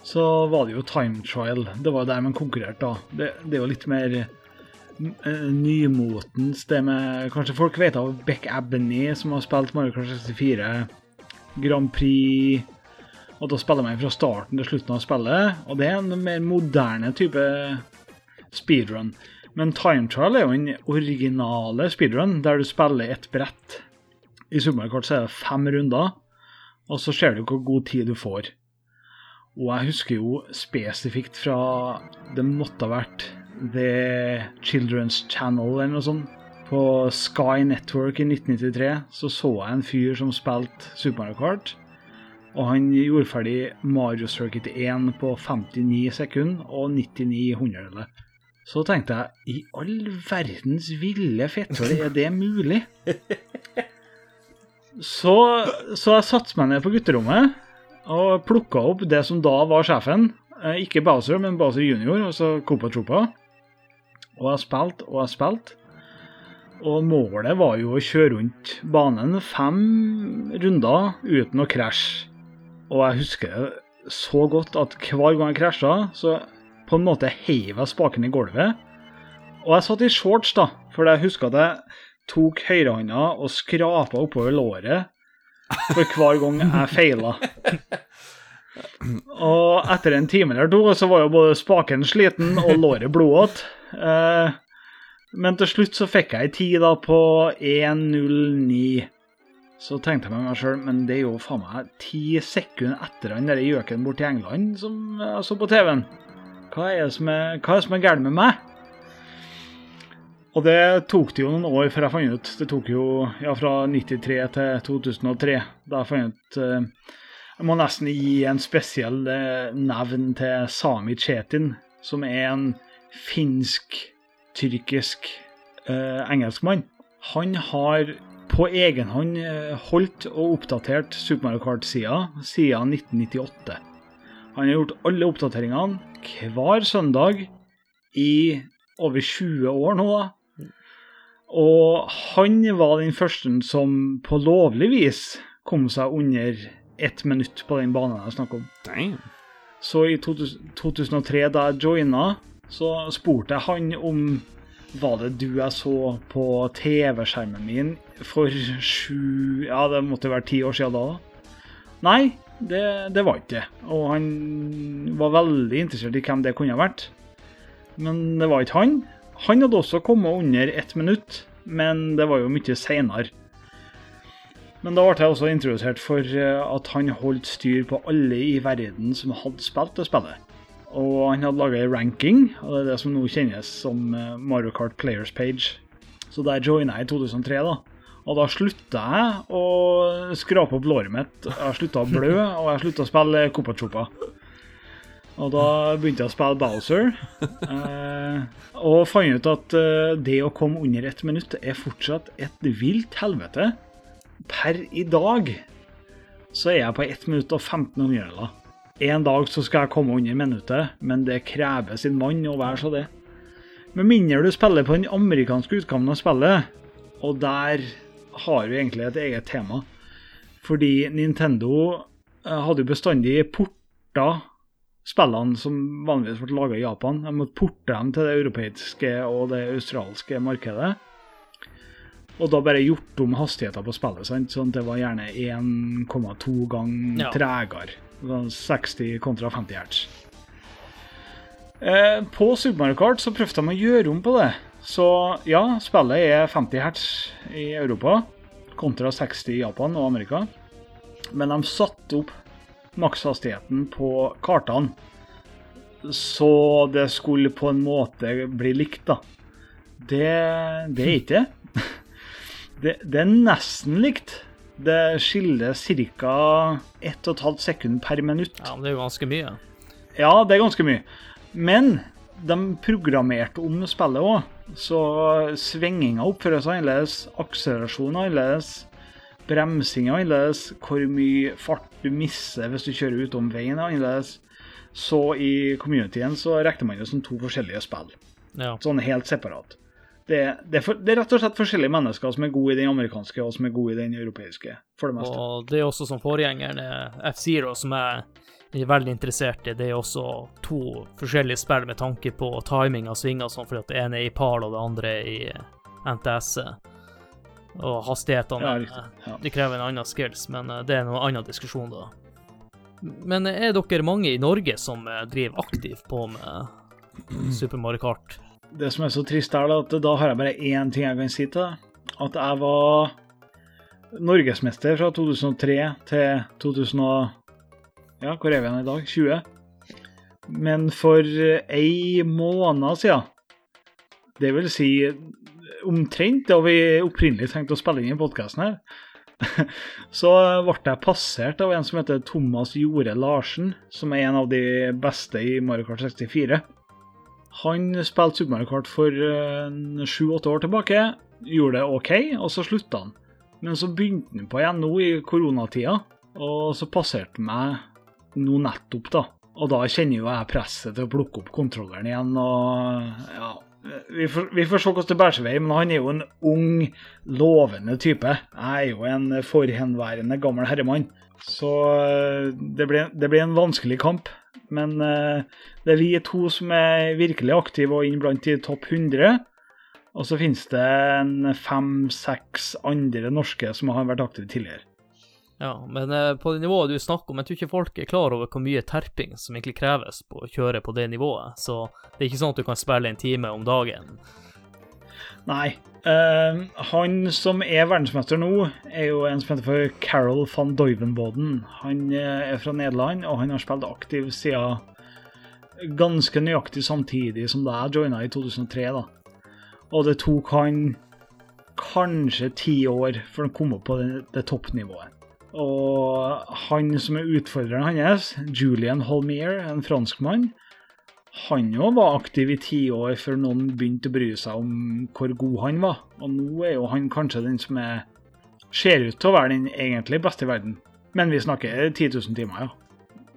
så var det jo time trial. Det var der man konkurrerte da. Det, det er jo litt mer eh, nymotens det med Kanskje folk vet av Beck Abney, som har spilt Mario Kart 64, Grand Prix Og da spiller man fra starten til slutten av spillet, og det er en mer moderne type speedrun. Men time trial er jo den originale speedrun, der du spiller et brett. I Super Mario Kart så er det fem runder, og så ser du hvor god tid du får. Og jeg husker jo spesifikt fra Det måtte ha vært The Children's Channel eller noe sånt. På Sky Network i 1993 så så jeg en fyr som spilte Super Mario Kart. Og han gjorde ferdig Mario Circuit 1 på 59 sekunder og 99 hundredeler. Så tenkte jeg i all verdens ville fetthøl, er det mulig? Så, så jeg satte meg ned på gutterommet og plukka opp det som da var sjefen. Eh, Ikke Bowser, men Bowser junior, altså Copa Tropa. Og jeg spilte og jeg spilte. Og målet var jo å kjøre rundt banen fem runder uten å krasje. Og jeg husker så godt at hver gang jeg krasja, så på en måte heiv jeg spaken i gulvet. Og jeg satt i shorts, da, for jeg husker at jeg tok høyrehånda og skrapa oppover låret for hver gang jeg feila. (laughs) Og etter en time eller to så var jo både spaken sliten og låret blodete. Eh, men til slutt så fikk jeg ei tid på 1.09. Så tenkte jeg med meg sjøl, men det er jo faen meg ti sekunder etter han der gjøken borti England som jeg så på TV-en. Hva er det som er, er, gærent med meg? Og det tok det jo noen år før jeg fant ut. Det tok jo ja, fra 93 til 2003. Da jeg fant ut eh, Jeg må nesten gi en spesiell eh, nevn til Sami Chetin, som er en finsk-tyrkisk eh, engelskmann. Han har på egen hånd eh, holdt og oppdatert Super Mario Kart-sida siden 1998. Han har gjort alle oppdateringene hver søndag i over 20 år nå. Og han var den første som på lovlig vis kom seg under ett minutt på den banen jeg snakker om. Damn. Så i 2000 2003, da jeg joina, så spurte jeg han om var det du jeg så på TV-skjermen min for sju Ja, det måtte være ti år siden da. da. Nei, det, det var ikke det. Og han var veldig interessert i hvem det kunne ha vært. Men det var ikke han. Han hadde også kommet under ett minutt, men det var jo mye seinere. Men da ble jeg også introdusert for eh, at han holdt styr på alle i verden som hadde spilt det spillet. Og han hadde laga ei ranking, og det er det som nå kjennes som eh, Mario Kart Players Page. Så der joina jeg i 2003, da. Og da slutta jeg å skrape opp låret mitt. Jeg slutta å blø, og jeg slutta å spille Copa Chopa. Og da begynte jeg å spille Bowser. Eh, og fant ut at det å komme under ett minutt er fortsatt et vilt helvete. Per i dag så er jeg på 1 minutt og 15 hundredeler. En dag så skal jeg komme under minuttet, men det krever sin mann å være så det. Med mindre du spiller på den amerikanske utgaven av spillet, og der har du egentlig et eget tema. Fordi Nintendo eh, hadde jo bestandig porta spillene som vanligvis ble laga i Japan. De måtte porte dem til det europeiske og det australske markedet. Og da bare gjort om hastigheten på spillet, sant? sånn det var gjerne 1,2 ganger Ja. tregere. Det var 60 kontra 50 hertz. Eh, på Super så prøvde de å gjøre om på det. Så ja, spillet er 50 hertz i Europa kontra 60 i Japan og Amerika. Men de satte opp makshastigheten på kartene så det skulle på en måte bli likt, da. Det, det er ikke det. (laughs) (laughs) det. Det er nesten likt. Det skiller ca. 1,5 sekund per minutt. Ja, men det er jo ganske mye. Ja, det er ganske mye. Men de programmerte om spillet òg. Så svinginga oppføres annerledes, Akselerasjonen er annerledes, bremsing er annerledes, hvor mye fart du mister hvis du kjører utom veien er annerledes. Så i communityen så regner man det som to forskjellige spill. Ja. Sånn helt separat. Det, det, er det er rett og slett forskjellige mennesker som er gode i den amerikanske og som er gode i den europeiske, for det meste. Og det er også som forgjengeren F-Zero, som jeg er veldig interessert i. Det er også to forskjellige spill med tanke på timing av svinger sånn, fordi at det ene er i PAL og det andre er i NTS. Og hastighetene Ja. Ja. De krever en annen skills, men eh, det er en annen diskusjon, da. Men er dere mange i Norge som eh, driver aktivt på med Super Mario Kart? Det som er så trist, er at da har jeg bare én ting jeg kan si til deg. At jeg var norgesmester fra 2003 til 2000. Ja, hvor er vi igjen i dag? 20? Men for ei måned siden, det vil si omtrent da vi opprinnelig tenkte å spille inn i podkasten her, (laughs) så ble jeg passert av en som heter Thomas Jore Larsen, som er en av de beste i Mario Kart 64. Han spilte Super Mario Kart for sju-åtte år tilbake, gjorde det OK, og så slutta han. Men så begynte han på igjen nå i koronatida, og så passerte han meg nå nettopp, da. Og da kjenner jo jeg presset til å plukke opp kontrolleren igjen, og ja Vi får, vi får se hvordan det bærer seg vei, men han er jo en ung, lovende type. Jeg er jo en forhenværende gammel herremann. Så eh, det blir, det blir en vanskelig kamp. Men eh, det er vi to som er virkelig aktive og inn blant de topp 100. Og så finnes det en fem-seks andre norske som har vært aktive tidligere. Ja, men eh, på det nivået du snakker om, jeg tror ikke folk er klar over hvor mye terping som egentlig kreves på å kjøre på det nivået, så det er ikke sånn at du kan spille en time om dagen. Nei. Eh, han som er verdensmester nå, er jo en som heter for Carol van Doivenboden. Han uh, er fra Nederland, og han har spilt aktiv siden ganske nøyaktig samtidig som da jeg joina i 2003. da. Og det tok han kanskje ti år før han kom opp på det, det toppnivået. Og han som er utfordreren hans, Julian Holmier, en franskmann, han jo var aktiv i tiår før noen begynte å bry seg om hvor god han var. Og nå er jo han kanskje den som er, ser ut til å være den egentlig beste i verden. Men vi snakker 10 000 timer, ja.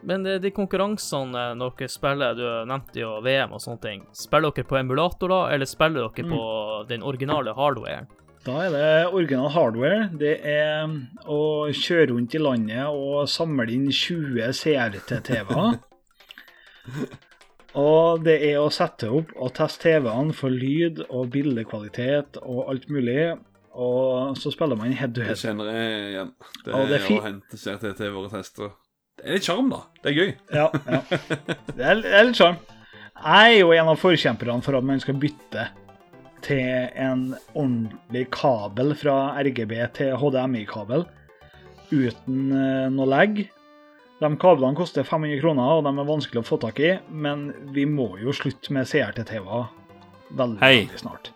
Men eh, de konkurransene dere spiller, du nevnte jo VM og sånne ting, spiller dere på emulator da, eller spiller dere på den originale hardwaren? Da er det original hardware. Det er å kjøre rundt i landet og samle inn 20 CRT-TV-er. (laughs) Og det er å sette opp og teste TV-ene for lyd og bildekvalitet og alt mulig. Og så spiller man head to head. Det kjenner jeg igjen. Det det er å hente til våre tester. Det er litt sjarm, da. Det er gøy. Ja, ja. (laughs) Det er, det er litt sjarm. Jeg er jo en av forkjemperne for at man skal bytte til en ordentlig kabel fra RGB til HDMI-kabel uten eh, noe legg. De kablene koster 500 kroner, og de er vanskelig å få tak i, men vi må jo slutte med CRT-TV-er veldig, Hei. veldig snart.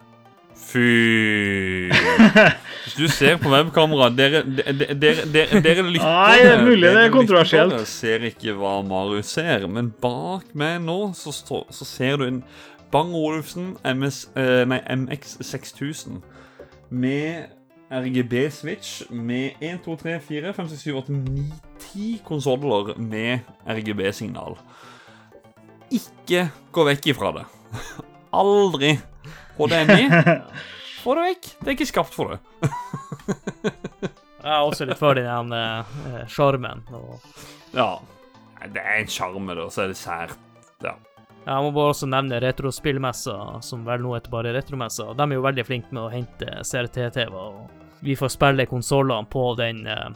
Fy Hvis (laughs) du ser på webkamera Dere, dere, dere, dere, lytter Nei, det er mulig det er kontroversielt. Dere ser ikke hva Marius ser, men bak meg nå så, så ser du en Bang Olufsen MS, eh, nei, MX 6000 med RGB-switch med 1, 2, 3, 4, 5, 6, 7, 8, 9, 10 konsoller med RGB-signal. Ikke gå vekk ifra det. (laughs) Aldri. HDMI, (laughs) få det vekk. Det er ikke skapt for det. (laughs) Jeg er også litt for den eh, sjarmen. og Ja. Det er en sjarm med og så er det sært. Ja. Jeg må bare også nevne retrospillmessa, som vel nå heter bare Retromessa. De er jo veldig flinke med å hente CRT-TV, og vi får spille konsollene på den eh,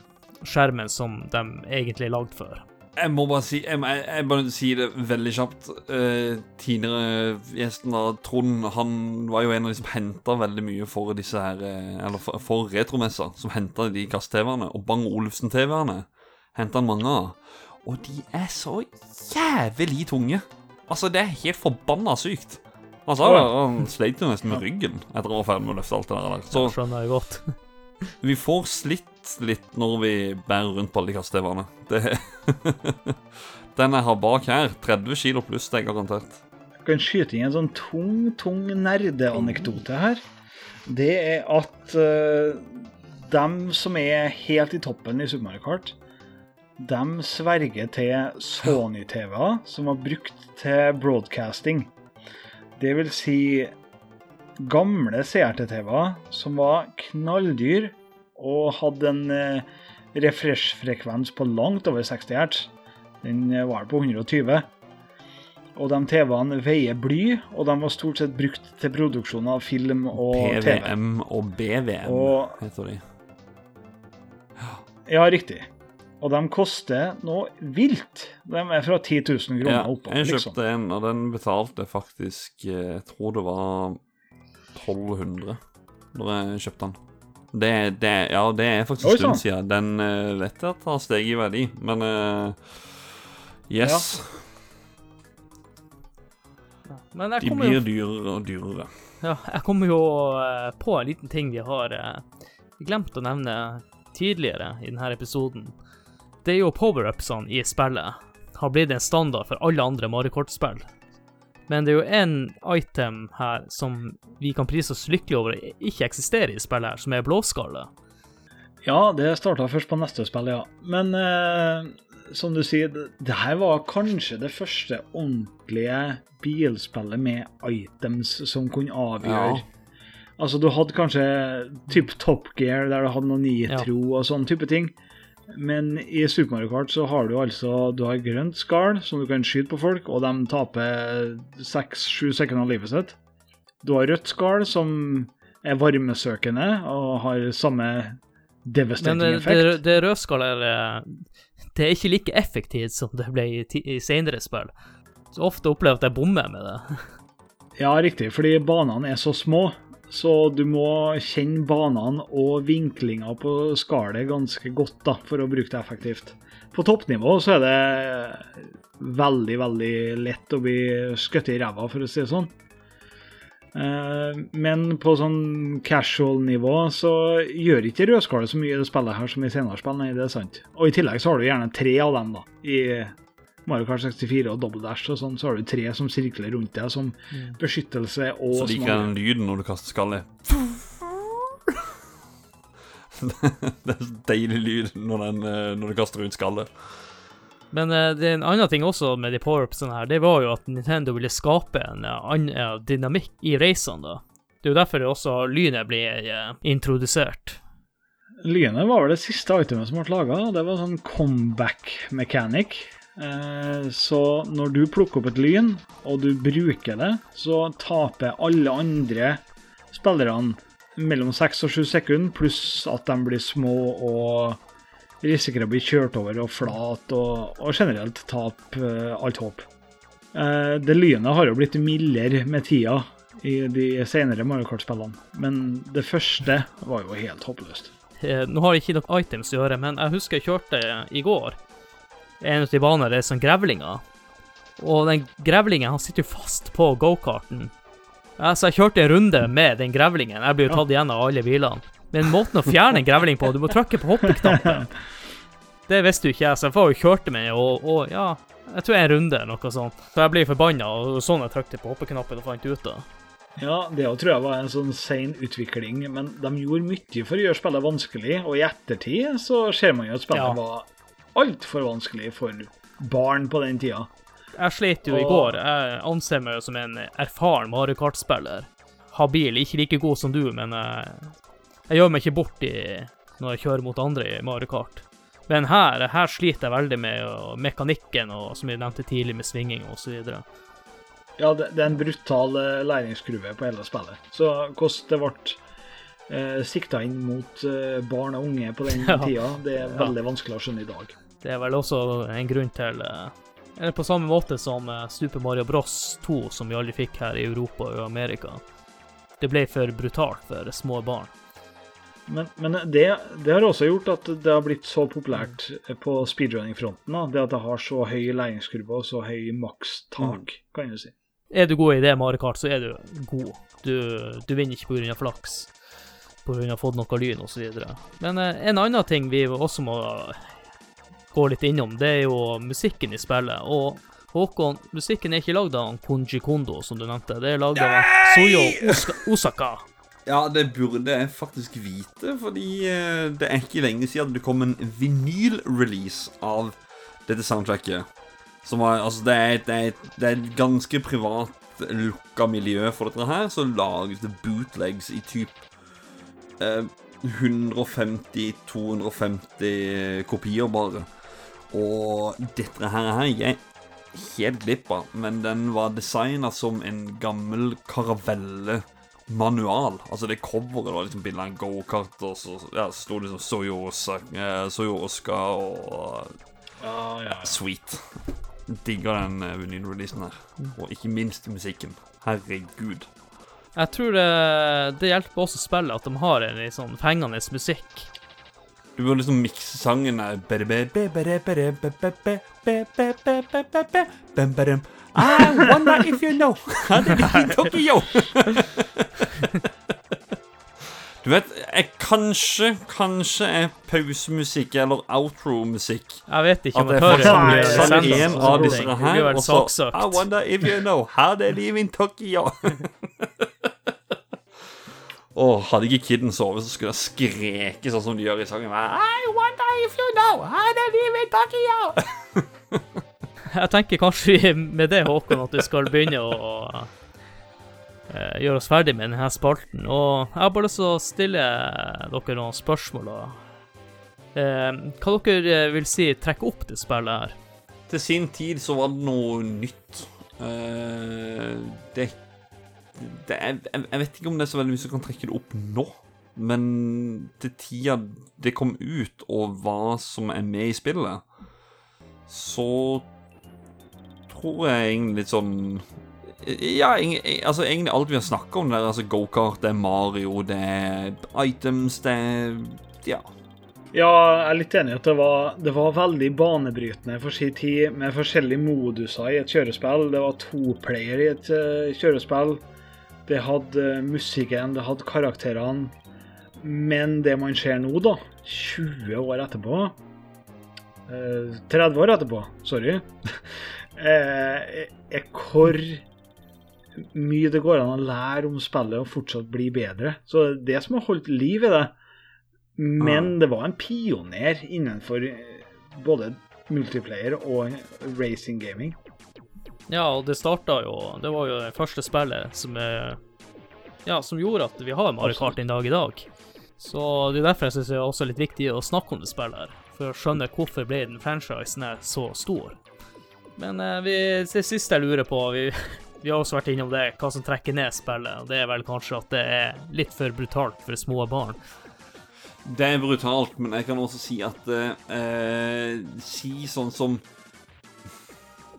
skjermen som de egentlig er lagd for. Jeg må bare si Jeg, jeg, jeg bare si det veldig kjapt. Eh, tidligere gjesten av Trond Han var jo en av de som henta veldig mye for disse her eh, Eller for, for retromessa. Som henta de gass-TV-ene. Og Bang Olufsen-TV-ene henta han mange av. Og de er så jævlig tunge. Altså, det er helt forbanna sykt. Altså. Han sleit jo nesten med ryggen etter å være ferdig med å løfte alt det der. Så skjønner jeg godt. (laughs) vi får slitt litt når vi bærer rundt på alle de kaste-TV-ene. Det (laughs) Den jeg har bak her, 30 kilo pluss, det er garantert. Jeg kan skyte inn en sånn tung, tung nerdeanekdote her. Det er at uh, dem som er helt i toppen i Super Mario Kart, dem sverger til Sony-TV-er som var brukt til broadcasting. Det vil si gamle CRT-TV-er som var knalldyr og hadde en uh, refresh-frekvens på langt over 60 hertz. Den uh, var på 120. Og de TV-ene veier bly, og de var stort sett brukt til produksjon av film og TV. PVM og BVM Og- heter de. Ja, riktig. Og de koster noe vilt. De er fra 10 000 kroner Ja, oppover. jeg liksom. kjøpte en, og den betalte faktisk eh, Jeg tror det var 1200 når jeg kjøpte den. Det, det, ja, det er faktisk en stund siden. Den uh, vet jeg at har steget i verdi, men uh, Yes. Men jeg De blir jo dyrere og dyrere. Ja, jeg kommer jo eh, på en liten ting vi har eh, glemt å nevne tidligere i denne episoden. Det er jo power-upsene i spillet har blitt en standard for alle andre Mario Men det er jo en item her som vi kan prise oss lykkelige over ikke eksisterer i spillet her, som er blåskalle. Ja, det starta først på neste spill, ja. Men eh, som du sier, det, her var kanskje det første ordentlige bilspillet med items som kunne avgjøre. Ja. Altså, du hadde kanskje typ Top Gear, der du hadde noe nitro og sånn type ting. Men i Super Mario Kart så har du altså Du har grønt skall som du kan skyte på folk, og de taper seks-sju sekunder av livet sitt. Du har rødt skall som er varmesøkende og har samme Men devastating det, effekt. det, det rødskallet er, det er ikke like effektivt som det ble i, i senere spill. Så ofte opplever jeg at jeg bommer med det. (laughs) Ja, riktig, fordi banene er så små. Så du må kjenne banene og vinklinga på skallet ganske godt da, for å bruke det effektivt. På toppnivå så er det veldig, veldig lett å bli skutt i ræva, for å si det sånn. Eh, Men på sånn casual-nivå så gjør ikke rødskallet så mye i det spillet her som i senere spill, nei, det er sant. Og i tillegg så har du gjerne tre av dem, da. I Mario Kart 64 og Double Dash og sånn, så har du tre som sirkler rundt deg som beskyttelse og Så liker jeg den lyden når du kaster skallet. (laughs) det er så deilig lyd når, den, eh, når du kaster rundt skallet. Men eh, det er en annen ting også med de power-upsene her, det var jo at Nintendo ville skape en eh, annen dynamikk i racene, da. Det er jo derfor også lynet blir introdusert. Lynet var vel det siste itemet som ble laga. Det var sånn comeback mechanic. Eh, Så når du plukker opp et lyn, og du bruker det, så taper alle andre spillerne mellom seks og sju sekunder, pluss at de blir små og risikerer å bli kjørt over og flat, og, og generelt tape eh, alt håp. Eh, Det lynet har jo blitt mildere med tida i de senere Mario Kart-spillene, men det første var jo helt håpløst. Nå har jeg ikke noe items å gjøre, men jeg husker jeg kjørte i går en av de banene det er sånn grevlinger. Og den grevlingen han sitter jo fast på gokarten. Ja, så jeg kjørte en runde med den grevlingen. Jeg blir jo tatt igjen av alle bilene. Men måten å fjerne en grevling på, du må trykke på hoppeknappen. (laughs) Det visste jo ikke jeg, så jeg var jo kjørte med og, og ja Jeg tror en runde eller noe sånt. Så jeg blir forbanna, og sånn jeg trykte på hoppeknappen og fant ut av. Ja, det også tror jeg var en sånn sein utvikling, men de gjorde mye for å gjøre spillet vanskelig, og i ettertid så ser man jo at spillet Ja. var altfor vanskelig for barn på den tida. Jeg slet jo i går. Jeg anser meg som en erfaren Mario Kart-spiller. Habil, ikke like god som du, men jeg, jeg gjør meg ikke bort i når jeg kjører mot andre i Mario Kart. Men her, her sliter jeg veldig med mekanikken og som jeg nevnte tidlig, med svinging og videre. Ja, det, det er en brutal eh, læringskurve på hele spillet. Så hvordan det ble eh, sikta inn mot eh, barn og unge på den (laughs) tida, det er veldig vanskelig å skjønne i dag. Det er vel også en grunn til eh, Eller på samme måte som eh, Super Mario Bros 2, som vi aldri fikk her i Europa og Amerika. Det ble for brutalt for små barn. Men, men det, det har også gjort at det har blitt så populært på speedrunning-fronten. Det at det har så høy læringskurve og så høy makstak, kan du si. Er du god i det Mario Kart, så er du god. Du, du vinner ikke pga. flaks, pga. å ha fått noe lyn osv. Men eh, en annen ting vi også må gå litt innom, det er jo musikken i spillet. Og Håkon, musikken er ikke lagd av Konji Kondo, som du nevnte. Det er lagd av Soyo Oska Osaka. Ja, det burde jeg faktisk vite, fordi eh, det er ikke lenge siden det kom en vinyl-release av dette soundtracket. Som var, altså, det er, det, er, det er et ganske privat, lukka miljø for dette her, så lages det bootlegs i typ eh, 150-250 kopier bare. Og dette her er jeg helt glipp av, men den var designa som en gammel karavelle-manual. Altså det coveret var liksom bilde av en gokart, og så ja, sto liksom Soyo Osa- eh, og Ja, ja. Sweet. Digger den eh, vinyl-releasen her. Og ikke minst musikken. Herregud. Jeg tror det, det hjelper også spillet at de har en litt sånn fengende musikk. Du må liksom mikse sangen her. I wonder if you know how they live in Tokyo. Du vet, jeg kanskje, kanskje er pausemusikk eller outro-musikk Jeg vet ikke om det jeg er hører det. mye en lisenser en av disse. Det her, og så I wonder if you know how they live in Tokyo. (laughs) Og hadde ikke kiden sovet, så skulle jeg skreke sånn som de gjør i sangen. I wonder if you know how they live in Tokyo. (laughs) Jeg tenker kanskje med det, Håkon, at du skal begynne å eh, gjøre oss ferdig med denne spalten. Og jeg har bare lyst til å stille dere noen spørsmål. Da. Eh, hva dere eh, vil si trekke opp det spillet her? Til sin tid så var det noe nytt. Eh, det, det er, jeg, vet ikke om det er så veldig mye som kan trekke det opp nå. Men til tida det kom ut, og hva som er med i spillet, så tror jeg egentlig litt sånn Ja, egentlig, altså egentlig alt vi har snakka om der, altså gokart, det er Mario, det er items, det er Ja. Ja, jeg er litt enig i at det var, det var veldig banebrytende for sin tid, med forskjellige moduser i et kjørespill. Det var toplayer i et uh, kjørespill. Det hadde eh, musikken, det hadde karakterene. Men det man ser nå, da, 20 år etterpå eh, 30 år etterpå, sorry, (laughs) eh, er hvor mye det går an å lære om spillet og fortsatt bli bedre. Så det er det som har holdt liv i det. Men det var en pioner innenfor eh, både multiplayer og racing gaming. Ja, og det starta jo Det var jo det første spillet som er Ja, som gjorde at vi har Mario Kart en dag i dag. Så det er derfor jeg syns det er også litt viktig å snakke om det spillet her. For å skjønne hvorfor ble den franchisen her så stor. Men eh, vi, det siste jeg lurer på vi, (laughs) vi har også vært innom det, hva som trekker ned spillet. Og det er vel kanskje at det er litt for brutalt for små barn. Det er brutalt, men jeg kan også si at eh, Si sånn som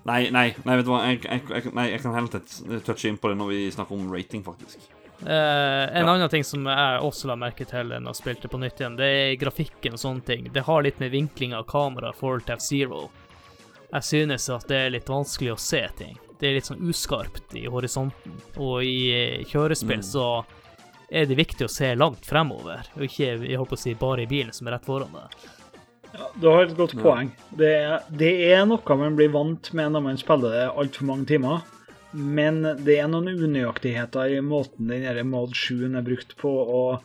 Nei, nei, nei, vet du hva. Jeg, jeg, jeg, nei, jeg kan heller tou- touche inn på det når vi snakker om rating, faktisk. Eh, en Ja. annen ting som jeg også la merke til når jeg spilte på nytt igjen, det er grafikken og sånne ting. Det har litt med vinkling av kamera i forhold til F-Zero. Jeg synes at det er litt vanskelig å se ting. Det er litt sånn uskarpt i horisonten, og i eh, kjørespill Mm. så er det viktig å se langt fremover, og ikke jeg holdt på å si, bare i bilen som er rett foran deg. Ja, du har et godt poeng. Det, er- det er noe man blir vant med når man spiller det altfor mange timer. Men det er noen unøyaktigheter i måten den Mod 7 er brukt på. og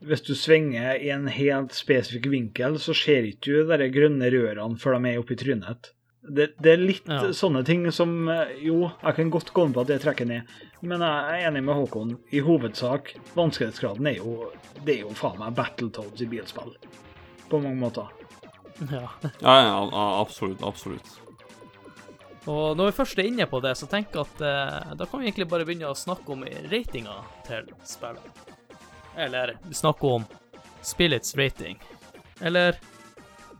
Hvis du svinger i en helt spesifikk vinkel, så ser ikke du de grønne rørene før de er oppi trynet. Det, det er litt Ja. sånne ting som eh, Jo, jeg kan godt gå med på at det trekker ned. Men jeg er enig med Håkon. I hovedsak, vanskelighetsgraden er jo Det er jo faen meg Battletoads i bilspill. På mange måter. (laughs) Ja. Ja, ja, ja, absolutt. Absolutt. Og når vi først er inne på det, så tenker jeg at eh, da kan vi egentlig bare begynne å snakke om ratinga til spillet. Eller snakke om spillets rating. Eller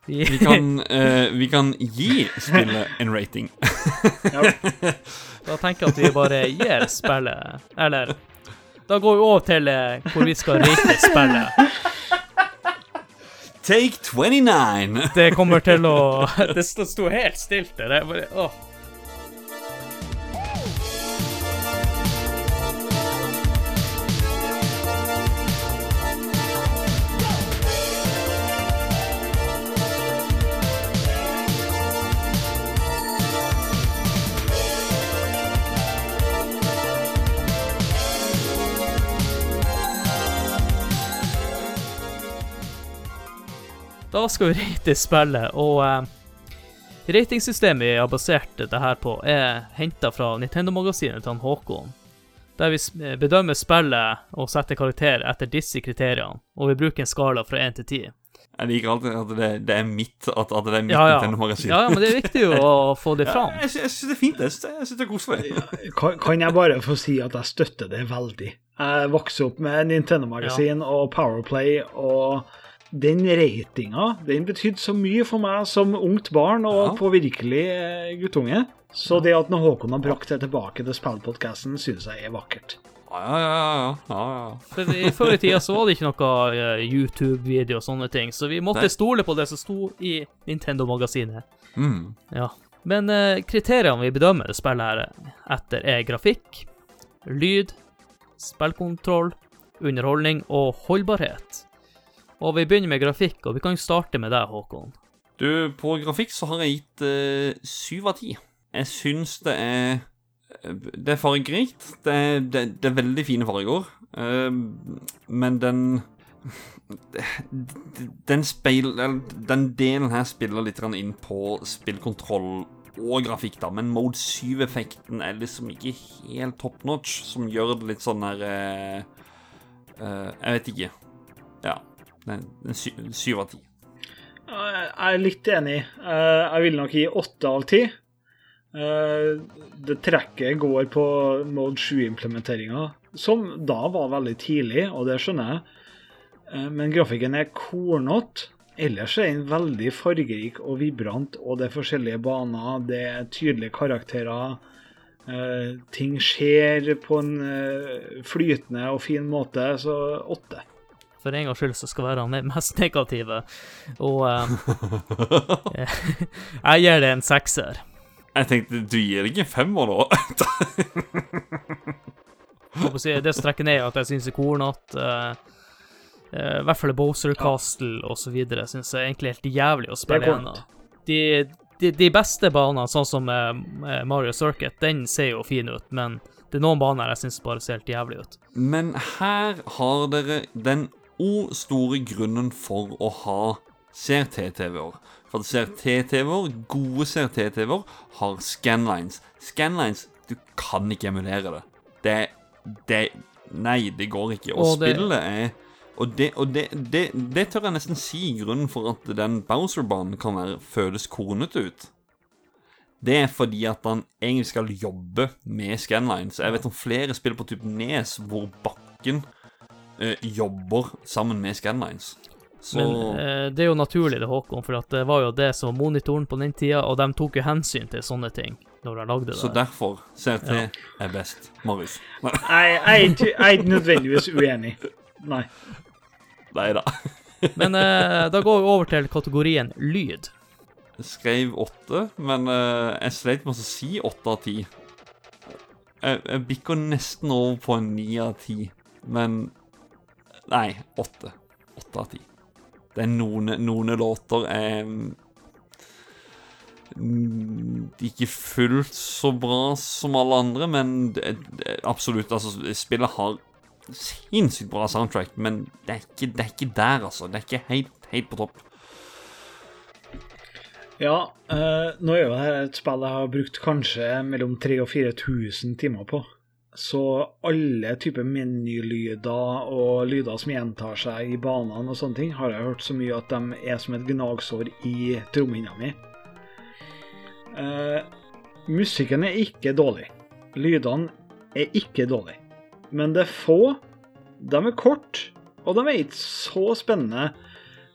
vi, Vi kan, (laughs) eh, vi kan gi spillet en rating. (laughs) Da tenker jeg at vi bare gir spillet Eller da går vi over til eh, hvor vi skal rate spillet. Take 29. Det kommer til å (laughs) Det sto helt stilt Det, bare, åh. Da skal vi rate spillet, og eh, ratingsystemet vi har basert det her på, er henta fra Nintendo-magasinet til han Håkon. Der vi eh, bedømmer spillet og setter karakter etter disse kriteriene, og vi bruker en skala fra 1 til 10. Jeg liker alltid at det, det er mitt at, at det er mitt Ja, ja. Nintendo-magasin. ja, ja, men det er viktig jo å (laughs) få det fram. Jeg, sy- jeg syns det er fint. Jeg syns det- det er koselig. Kan, kan jeg bare få si at jeg støtter det veldig. Jeg vokste opp med Nintendo-magasin og Powerplay, og den ratinga den betydde så mye for meg som ungt barn og Ja. påvirkelig eh, guttunge. Så det at når Håkon har brakt det tilbake til spillpodkasten, synes jeg er vakkert. Ja, ja, ja. ja, ja, ja. For i Før i tida så var det ikke noe eh, YouTube-video og sånne ting, så vi måtte Nei. stole på det som sto i Nintendo-magasinet. Mm. Ja. Men eh, kriteriene vi bedømmer det spillet her etter, er grafikk, lyd, spillkontroll, underholdning og holdbarhet. Og vi begynner med grafikk, og vi kan jo starte med deg, Håkon. Du, på grafikk så har jeg gitt eh, syv av ti. Jeg syns det er Det er fargerikt. Det det, det er veldig fine farger. eh, men den (laughs) Den speil... Den delen her spiller litt inn på spillkontroll og grafikk, da, men Mode 7-effekten er liksom ikke helt top notch, som gjør det litt sånn eh, eh, Jeg vet ikke. Syv av ti. Jeg er litt enig. Eh, Jeg vil nok gi åtte av ti. Eh, Det trekket går på Mode 7-implementeringa, som da var veldig tidlig, og det skjønner jeg. Eh, Men grafikken er kornete. Ellers er den veldig fargerik og vibrant, og det er forskjellige baner, det er tydelige karakterer. Ting skjer på en flytende og fin måte, så åtte. For en gangs skyld så skal være han mest negative. Og (laughs) eh, (laughs) jeg gir det en sekser. Jeg tenkte, du gir ikke en femmer nå? Det strekker ned, at jeg syns det er kornete. eh, eh, I hvert fall Bowser Castle videre syns jeg egentlig er helt jævlig å spille Det gjennom. De, de, de beste banene, sånn som eh, Mario Circuit, den ser jo fin ut, men det er noen baner jeg syns bare ser helt jævlig ut. Men her har dere den o store grunnen for å ha CRT-TV-er. For CRT-TV-er, gode CRT-TV-er, har scanlines. Scanlines, du kan ikke emulere det. Det, det Nei, det går ikke. Og, Og spillet er Og, det, og det, det, det tør jeg nesten si grunnen for at den Bowser-banen kan være, føles kornete ut. Det er fordi at han egentlig skal jobbe med scanlines. Jeg vet om flere spill på type Nes hvor bakken jobber sammen med scanlines. Så Men eh, det er jo naturlig, det, Håkon, for at det var jo det som var monitoren på den tida, og de tok jo hensyn til sånne ting når de lagde det. Så derfor CRT Ja. er best. Marius. (laughs) Nei, Jeg, er jeg er ikke nødvendigvis uenig. Nei. nei da. (laughs) Men eh, da går vi over til kategorien lyd. Jeg skrev åtte, men eh, jeg sleit med å si åtte av ti. Jeg, jeg bikker nesten over på en ni av ti, men Nei, åtte. Åtte av ti. Det er noen, noen låter er mm, ikke fullt så bra som alle andre, men absolutt. Altså, spillet har sinnssykt bra soundtrack, men det er ikke, det er ikke der, altså. Det er ikke helt, helt på topp. Ja, øh, nå er jo dette et spill jeg har brukt kanskje mellom 3000 og 4000 timer på. Så alle typer menylyder og lyder som gjentar seg i banene og sånne ting, har jeg hørt så mye at de er som et gnagsår i trommehinna mi. Eh, musikken er ikke dårlig. Lydene er ikke dårlig. Men det er få, de er kort, og de er ikke så spennende.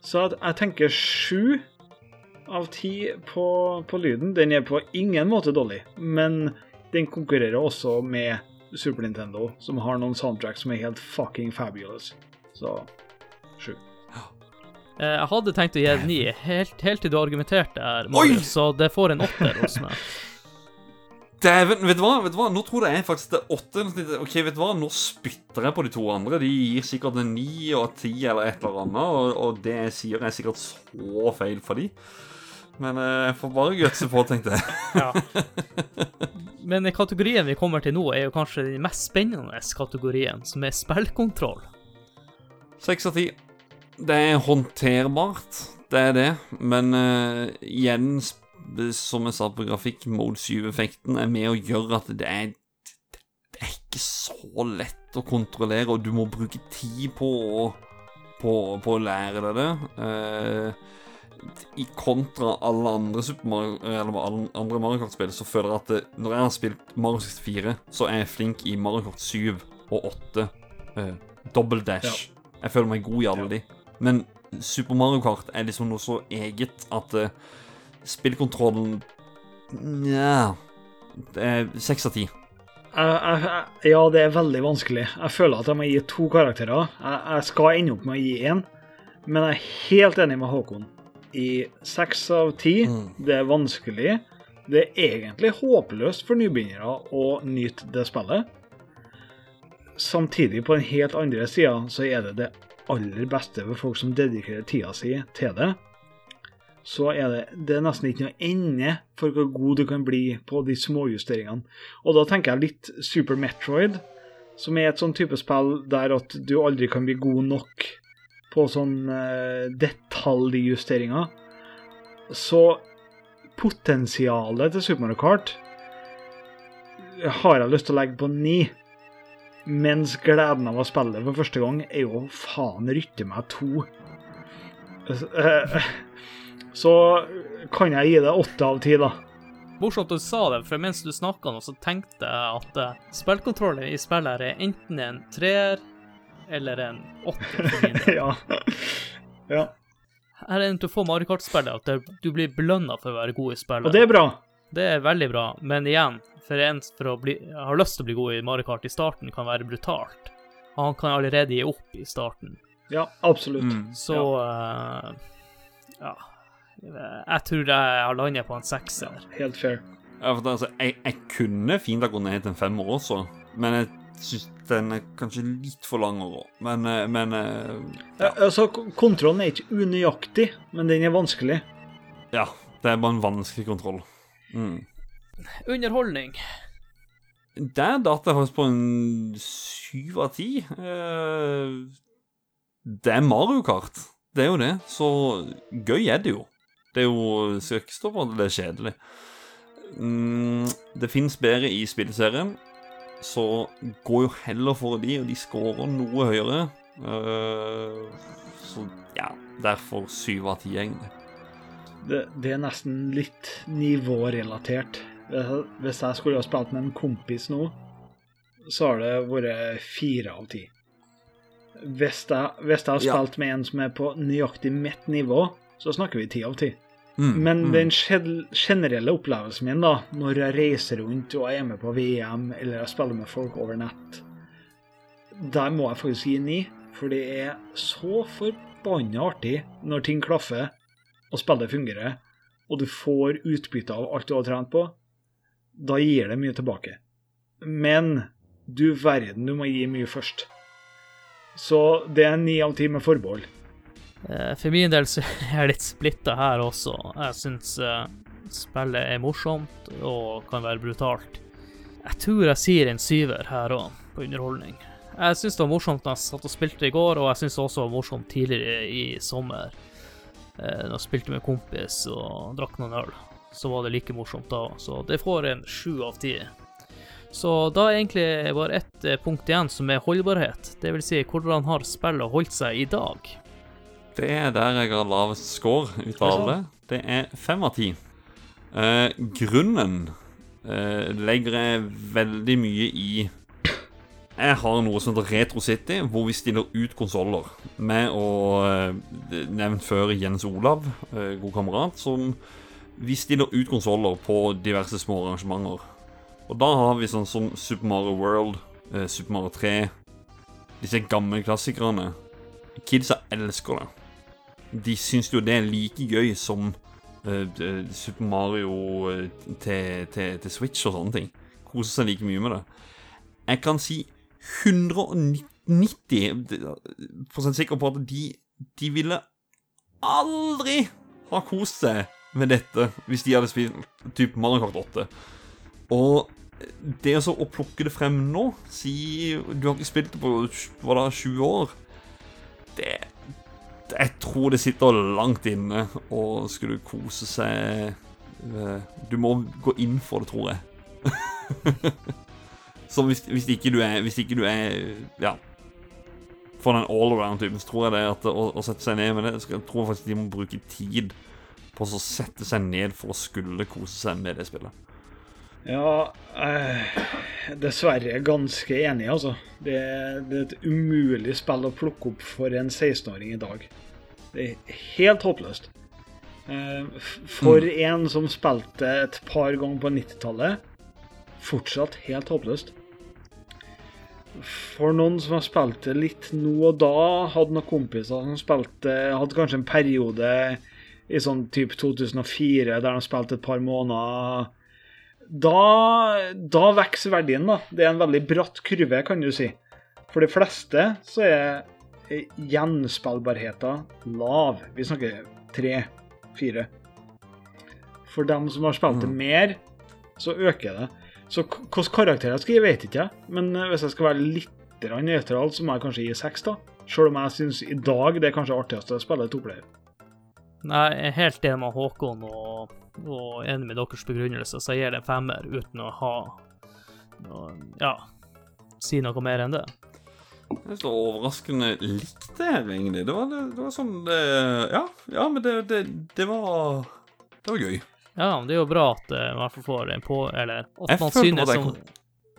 Så jeg tenker sju av ti på, på lyden. Den er på ingen måte dårlig, men den konkurrerer også med Super Nintendo, som har noen soundtracks som er helt fucking fabulous. Så sju. (gasps) Eh, jeg hadde tenkt å gi en ni, helt, helt til du argumenterte her, Marius, så det får en åtter hos meg. (laughs) Dæven, vet du hva? vet du hva? Nå tror jeg faktisk det er åtte. Ok, vet du hva? Nå spytter jeg på de to andre. De gir sikkert en ni og ti eller et eller annet, og, og det jeg sier, er sikkert så feil for de. Men eh, jeg får bare gutse på, tenkte jeg. (laughs) Ja. Men kategorien vi kommer til nå, er jo kanskje den mest spennende kategorien, som er spillkontroll. Seks av ti. Det er håndterbart. det er det. Men uh, igjen, som jeg sa på grafikk, Mode 7-effekten er med å gjøre at det er Det er ikke så lett å kontrollere, og du må bruke tid på å, på, på å lære deg det. Eh, I kontra alle andre Super Mario Eller alle andre Mario Kart-spill, så føler jeg at det, når jeg har spilt Mario 64, så er jeg flink i Mario Kart 7 og 8. Eh, double dash. Jeg føler meg god i alle de. Men Super Mario Kart er liksom noe så eget at eh, spillkontrollen Nja seks av ti. Ja, det er veldig vanskelig. Jeg føler at jeg må gi to karakterer. Jeg, jeg skal ende opp med å gi én, men jeg er helt enig med Håkon. I seks av ti, Mm. det er vanskelig. Det er egentlig håpløst for nybegynnere å nyte det spillet. Samtidig, på den helt andre sida, så er det det aller beste for folk som dedikerer tida si til det. Så er det, det er nesten ikke noe ende for hvor god du kan bli på de småjusteringene. Og da tenker jeg litt Super Metroid, som er et sånn type spill der at du aldri kan bli god nok på sånn eh, detaljjusteringer. Så potensialet til Super Mario Kart har jeg lyst til å legge på ni. Mens gleden av å spille for første gang er jo faen rytte meg to. Eh, (laughs) Så kan jeg gi det åtte av ti, da. Morsomt du sa det, for mens du snakka nå, så tenkte jeg at eh, spillkontrollen i spillet er enten en treer eller en åtter. (laughs) ja. ja. Her er det til å få Mario Kart-spillet at du blir belønna for å være god i spillet. Og det er bra. Det er veldig bra, men igjen, for en som har lyst til å bli god i Mario Kart i starten, kan være brutalt. Han kan allerede gi opp i starten. Ja, absolutt. Mm. Så eh, ja. Jeg tror jeg har landet på en sekser. Helt fair. Ja, for det, altså, jeg, jeg kunne fint ha gått ned til en femmer også, men jeg syns den er kanskje litt for lang å gå. Men, eh, men eh, Ja. Altså, kontrollen er ikke unøyaktig, men den er vanskelig. ja. Det er bare en vanskelig kontroll. Mm. Underholdning. Der datt jeg faktisk på en syv av ti. Eh, det er Mario Kart. Det er jo det. Så gøy er det jo. Det er jo Skal ikke stå på at det er kjedelig. Mm, det fins bedre i spillserien, så gå jo heller for de, og de scorer noe høyere. Eh, så ja, derfor syv av ti, egentlig. Det, det er nesten litt nivårelatert. Hvis jeg skulle ha spilt med en kompis nå, så har det vært fire av ti. Hvis jeg, hvis jeg har Ja. med en som er på nøyaktig mitt nivå, så snakker vi ti av ti. Mm, Men mm. den generelle opplevelsen min, da, når jeg reiser rundt og jeg er med på VM, eller jeg spiller med folk over nett, der må jeg faktisk gi ni. For det er så forbanna artig når ting klaffer, og spillet fungerer, og du får utbytte av alt du har trent på. Da gir det mye tilbake. Men du verden, du må gi mye først. Så det er ni av ti med forbehold. Eh, For min del så (laughs) er jeg litt splitta her også. Jeg syns eh, spillet er morsomt og kan være brutalt. Jeg tror jeg sier en syver her òg, på underholdning. Jeg syns det var morsomt da jeg satt og spilte i går, og jeg syns det også var morsomt tidligere i sommer. Eh, Da jeg spilte med kompis og drakk noen øl, så var det like morsomt da. Så det får en sju av ti. Så da er egentlig bare ett eh, punkt igjen, som er holdbarhet. Det vil si, hvordan har spillet holdt seg i dag? Det er der jeg har lavest score ut av alle. Det er fem av ti. Eh, grunnen eh, legger jeg veldig mye i Jeg har noe som heter Retro City, hvor vi stiller ut konsoller. Med å eh, nevnt før Jens Olav, eh, god kamerat, som vi stiller ut konsoller på diverse små arrangementer. Og da har vi sånn som Super Mario World, eh, Super Mario 3, disse gamle klassikerne. Kidsa elsker det de syns jo det er like gøy som eh, Super Mario eh, til, til, til Switch og sånne ting. Koser seg like mye med det. Jeg kan si 190 sikker på at de, de ville aldri ha kost seg med dette hvis de hadde spilt type Mario Kart 8. Og det å plukke det frem nå, si du har ikke spilt det på hva da, 20 år det, Jeg tror det sitter langt inne og skulle kose seg eh, Du må gå inn for det, tror jeg. (laughs) Så hvis, hvis, ikke du er Hvis ikke du er Ja. For den all-around-typen, så tror jeg det at å, å, sette seg ned med det Jeg tror faktisk de må bruke tid på å sette seg ned for å skulle kose seg med det spillet. Ja, eh, dessverre ganske enig, altså. Det, det, er et umulig spill å plukke opp for en 16-åring i dag. Det er helt håpløst. Eh, for mm. en som spilte et par ganger på 90-tallet, fortsatt helt håpløst. For noen som har spilt det litt nå og da, hadde noen kompiser som spilte Hadde kanskje en periode i sånn type 2004 der de spilte et par måneder da, da vokser verdien, da. Det er en veldig bratt kurve, kan du si. For de fleste så er gjenspillbarheten lav. Vi snakker tre-fire. For dem som har spilt det mm. mer, så øker det. Så hvilke karakterer jeg skal gi, vet ikke jeg. Men eh, hvis jeg skal være litt nøytral, så må jeg kanskje gi seks, da. Selv om jeg syns i dag det er kanskje artigst å spille toplayer. Jeg er helt enig med Håkon og, og enig med deres begrunnelse, så jeg gir det en femmer uten å ha ja, si noe mer enn det. Det står overraskende likt her, egentlig. Det var, det, det var sånn det, Ja, ja, men det, det, det, var Det var gøy. Ja, men det er jo bra at man i hvert fall får en på Eller at man synes som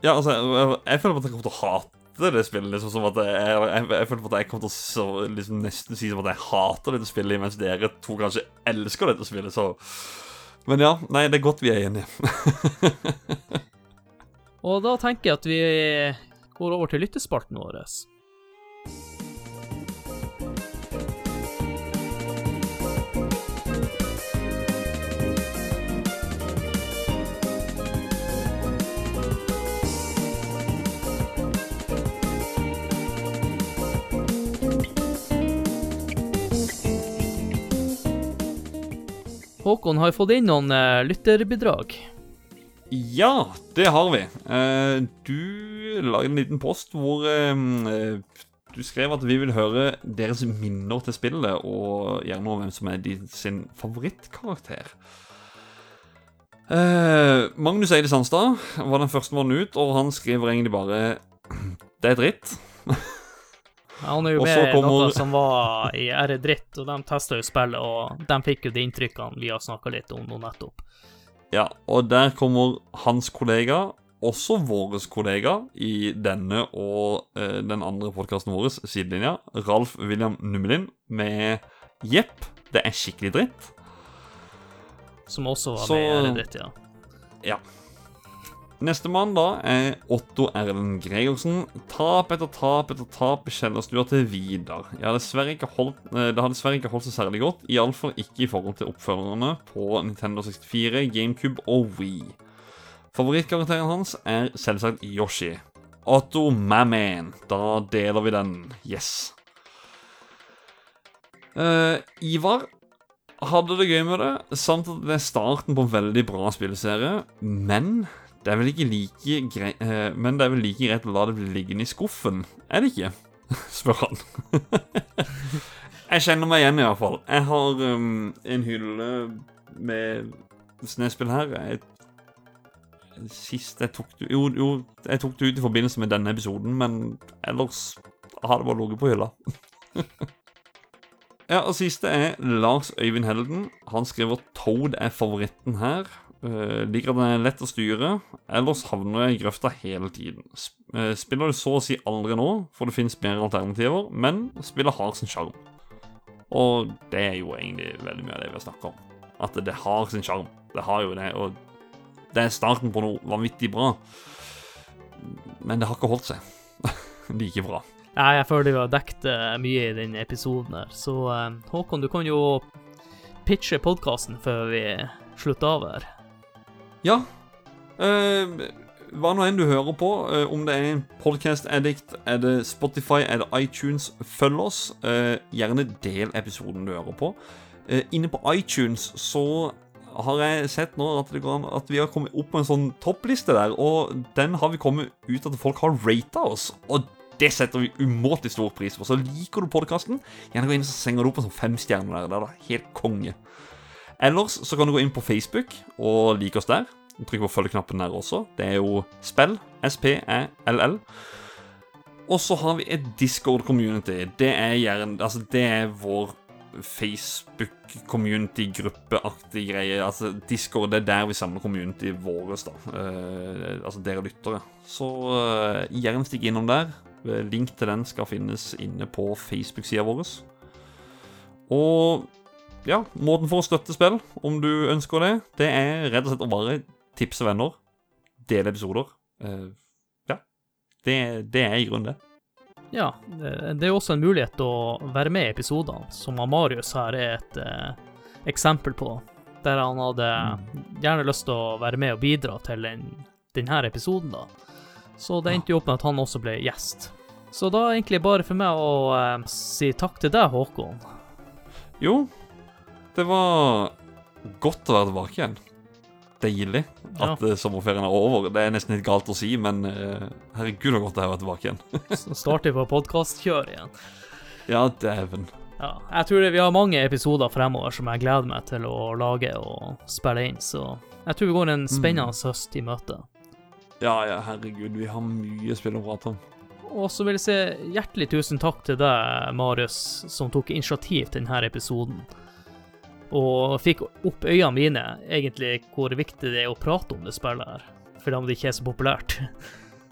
Ja, altså, jeg, jeg føler at jeg kommer til å hate det spillet. liksom som at Jeg, jeg, jeg føler at jeg kommer til å så, liksom, nesten si som at jeg hater dette spillet, mens dere to kanskje elsker dette spillet. så... Men ja, nei, det er godt vi er enige. (laughs) Og da tenker jeg at vi går over til lyttespalten vår. Håkon, har fått inn noen uh, lytterbidrag? Ja, det har vi. Uh, du lagde en liten post hvor uh, du skrev at vi vil høre deres minner til spillet, og gjerne hvem som er de, sin favorittkarakter. Magnus Eide Sandstad var den første mannen ut, og han skriver egentlig bare (clears throat) Det er dritt. (laughs) Han er jo med i noe som var i Ære dritt, og de testa jo spillet, og de fikk jo de inntrykkene vi har snakka litt om nå nettopp. Ja, og der kommer hans kollega, også vår kollega i denne og eh, den andre podkasten vår, Sidelinja, Ralf William Nummelin, med Jepp, det er skikkelig dritt. Som også var Så... med i Ære dritt, ja. Ja. Nestemann da er Otto Erlend Gregersen. Tap etter tap etter tap i kjellerstua til Vidar. Eh, det har dessverre ikke holdt seg særlig godt, iallfall ikke i forhold til oppfølgerne på Nintendo 64, GameCube og Wii. Favorittkarakteren hans er selvsagt Yoshi. Otto Mamman. Da deler vi den. Yes. Uh, Ivar hadde det gøy med det, samt at det er starten på en veldig bra spilleserie, men det er vel ikke like greit uh, Men det er vel like greit å la det bli liggende i skuffen, er det ikke? (laughs) spør han. (laughs) jeg kjenner meg igjen, i hvert fall. Jeg har um, en hylle med snespill her. Jeg, sist jeg tok det jo, jo, jeg tok det ut i forbindelse med denne episoden, men ellers har det bare ligget på hylla. (laughs) ja, og siste er Lars Øyvind Helden. Han skriver Toad er favoritten her. Uh, liker at den er lett å styre, ellers havner jeg i grøfta hele tiden. Uh, spiller det så å si aldri nå, for det finnes bedre alternativer, men spillet har sin sjarm. Og det er jo egentlig veldig mye av det vi har snakka om. At det har sin sjarm. Det har jo det, og det er starten på noe vanvittig bra. Men det har ikke holdt seg (laughs) like bra. Nei, jeg føler vi har dekket mye i denne episoden her, så Håkon, du kan jo pitche podkasten før vi slutter av her. Ja. Uh, hva nå enn du hører på, uh, om det er en podcast addict, er det Spotify, er det iTunes, følg oss. Uh, gjerne del episoden du hører på. inne på iTunes så har jeg sett nå at, går, at, vi har kommet opp med en sånn toppliste der, og den har vi kommet ut at folk har rata oss. Og Det setter vi umåtelig stor pris på. Så liker du podkasten, gjerne gå inn og senger du opp en sånn femstjerne der. Det er da helt konge. Ellers så kan du gå inn på Facebook og like oss der. Trykk på følgeknappen der også. Det er jo spill. S-P-E-L-L. Og så har vi et Discord-community. Det Altså, det er vår Facebook-community-gruppeaktig greie. Altså, Discord det er der vi samler community våre da. Uh, altså dere lyttere. Så uh, gjerne stikk innom der. Eh, Link til den skal finnes inne på Facebook-sida vår. Og ja, måten for å støtte spill, om du ønsker det, det er rett og slett å bare tipse venner. Dele episoder. Uh, ja. Det, det er i grunnen det. Ja, det er også en mulighet å være med i episodene, som Marius her er et eh, eksempel på. Der han hadde gjerne lyst til å være med og bidra til den, denne episoden, da. Så det endte jo opp med at han også ble gjest. Så da er egentlig bare for meg å eh, si takk til deg, Håkon. Jo, det var godt å være tilbake igjen. Deilig at ja. sommerferien er over. Det er nesten litt galt å si, men uh, herregud så godt det er å være tilbake igjen. (laughs) Så starter vi på podkastkjør igjen. ja, dæven. Ja, jeg tror det, vi har mange episoder fremover som jeg gleder meg til å lage og spille inn, så jeg tror vi går en spennende høst i møte. Ja, ja, herregud, vi har mye spill å prate om. Og så vil jeg si hjertelig tusen takk til deg, Marius, som tok initiativ til denne episoden. Og fikk opp øynene mine, egentlig, hvor viktig det er å prate om det spillet her. for om det ikke er så populært. (laughs)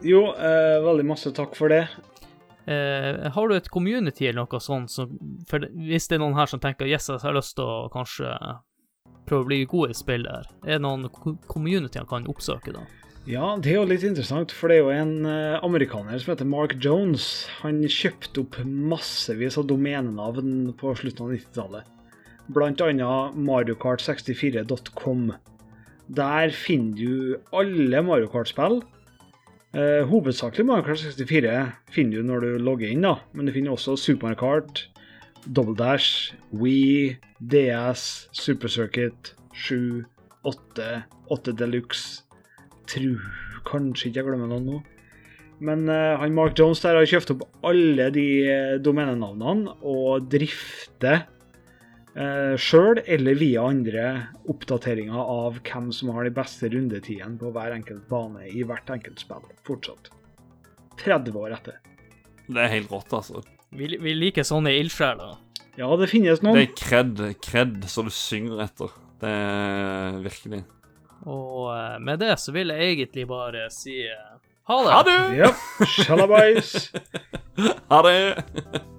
Jo, eh, veldig masse takk for det. Eh, har du et community eller noe sånt, som, for hvis det er noen her som tenker yes, jeg har lyst til å kanskje prøve å bli god i spill der, er det noen community han kan oppsøke da? Ja, det er jo litt interessant, for det er jo en eh, amerikaner som heter Mark Jones. Han kjøpte opp massevis av domenenavn på slutten av 90-tallet. Annet mariokart64.com. Der finner du alle Mario Kart-spill. Eh, hovedsakelig Mario Kart 64 finner du når du logger inn, da. men du finner også Super Mario Kart, Double Dash, Wii, DS, Super Circuit, 7, 8, 8 Deluxe Tror kanskje ikke jeg glemmer noen nå. Men eh, han Mark Jones der har kjøpt opp alle de eh, domenenavnene og drifter uh, sjøl eller via andre oppdateringer av hvem som har de beste rundetidene på hver enkelt bane i hvert enkelt spill fortsatt. 30 år etter. Det er helt rått, altså. Vi, vi liker sånne ildsjeler. Ja, det finnes noen. Det er kred, kred som du synger etter. Det er virkelig. Og eh, med det så vil jeg egentlig bare si eh, ha det! Ha det! Yep. shalabais. (laughs) Ha det!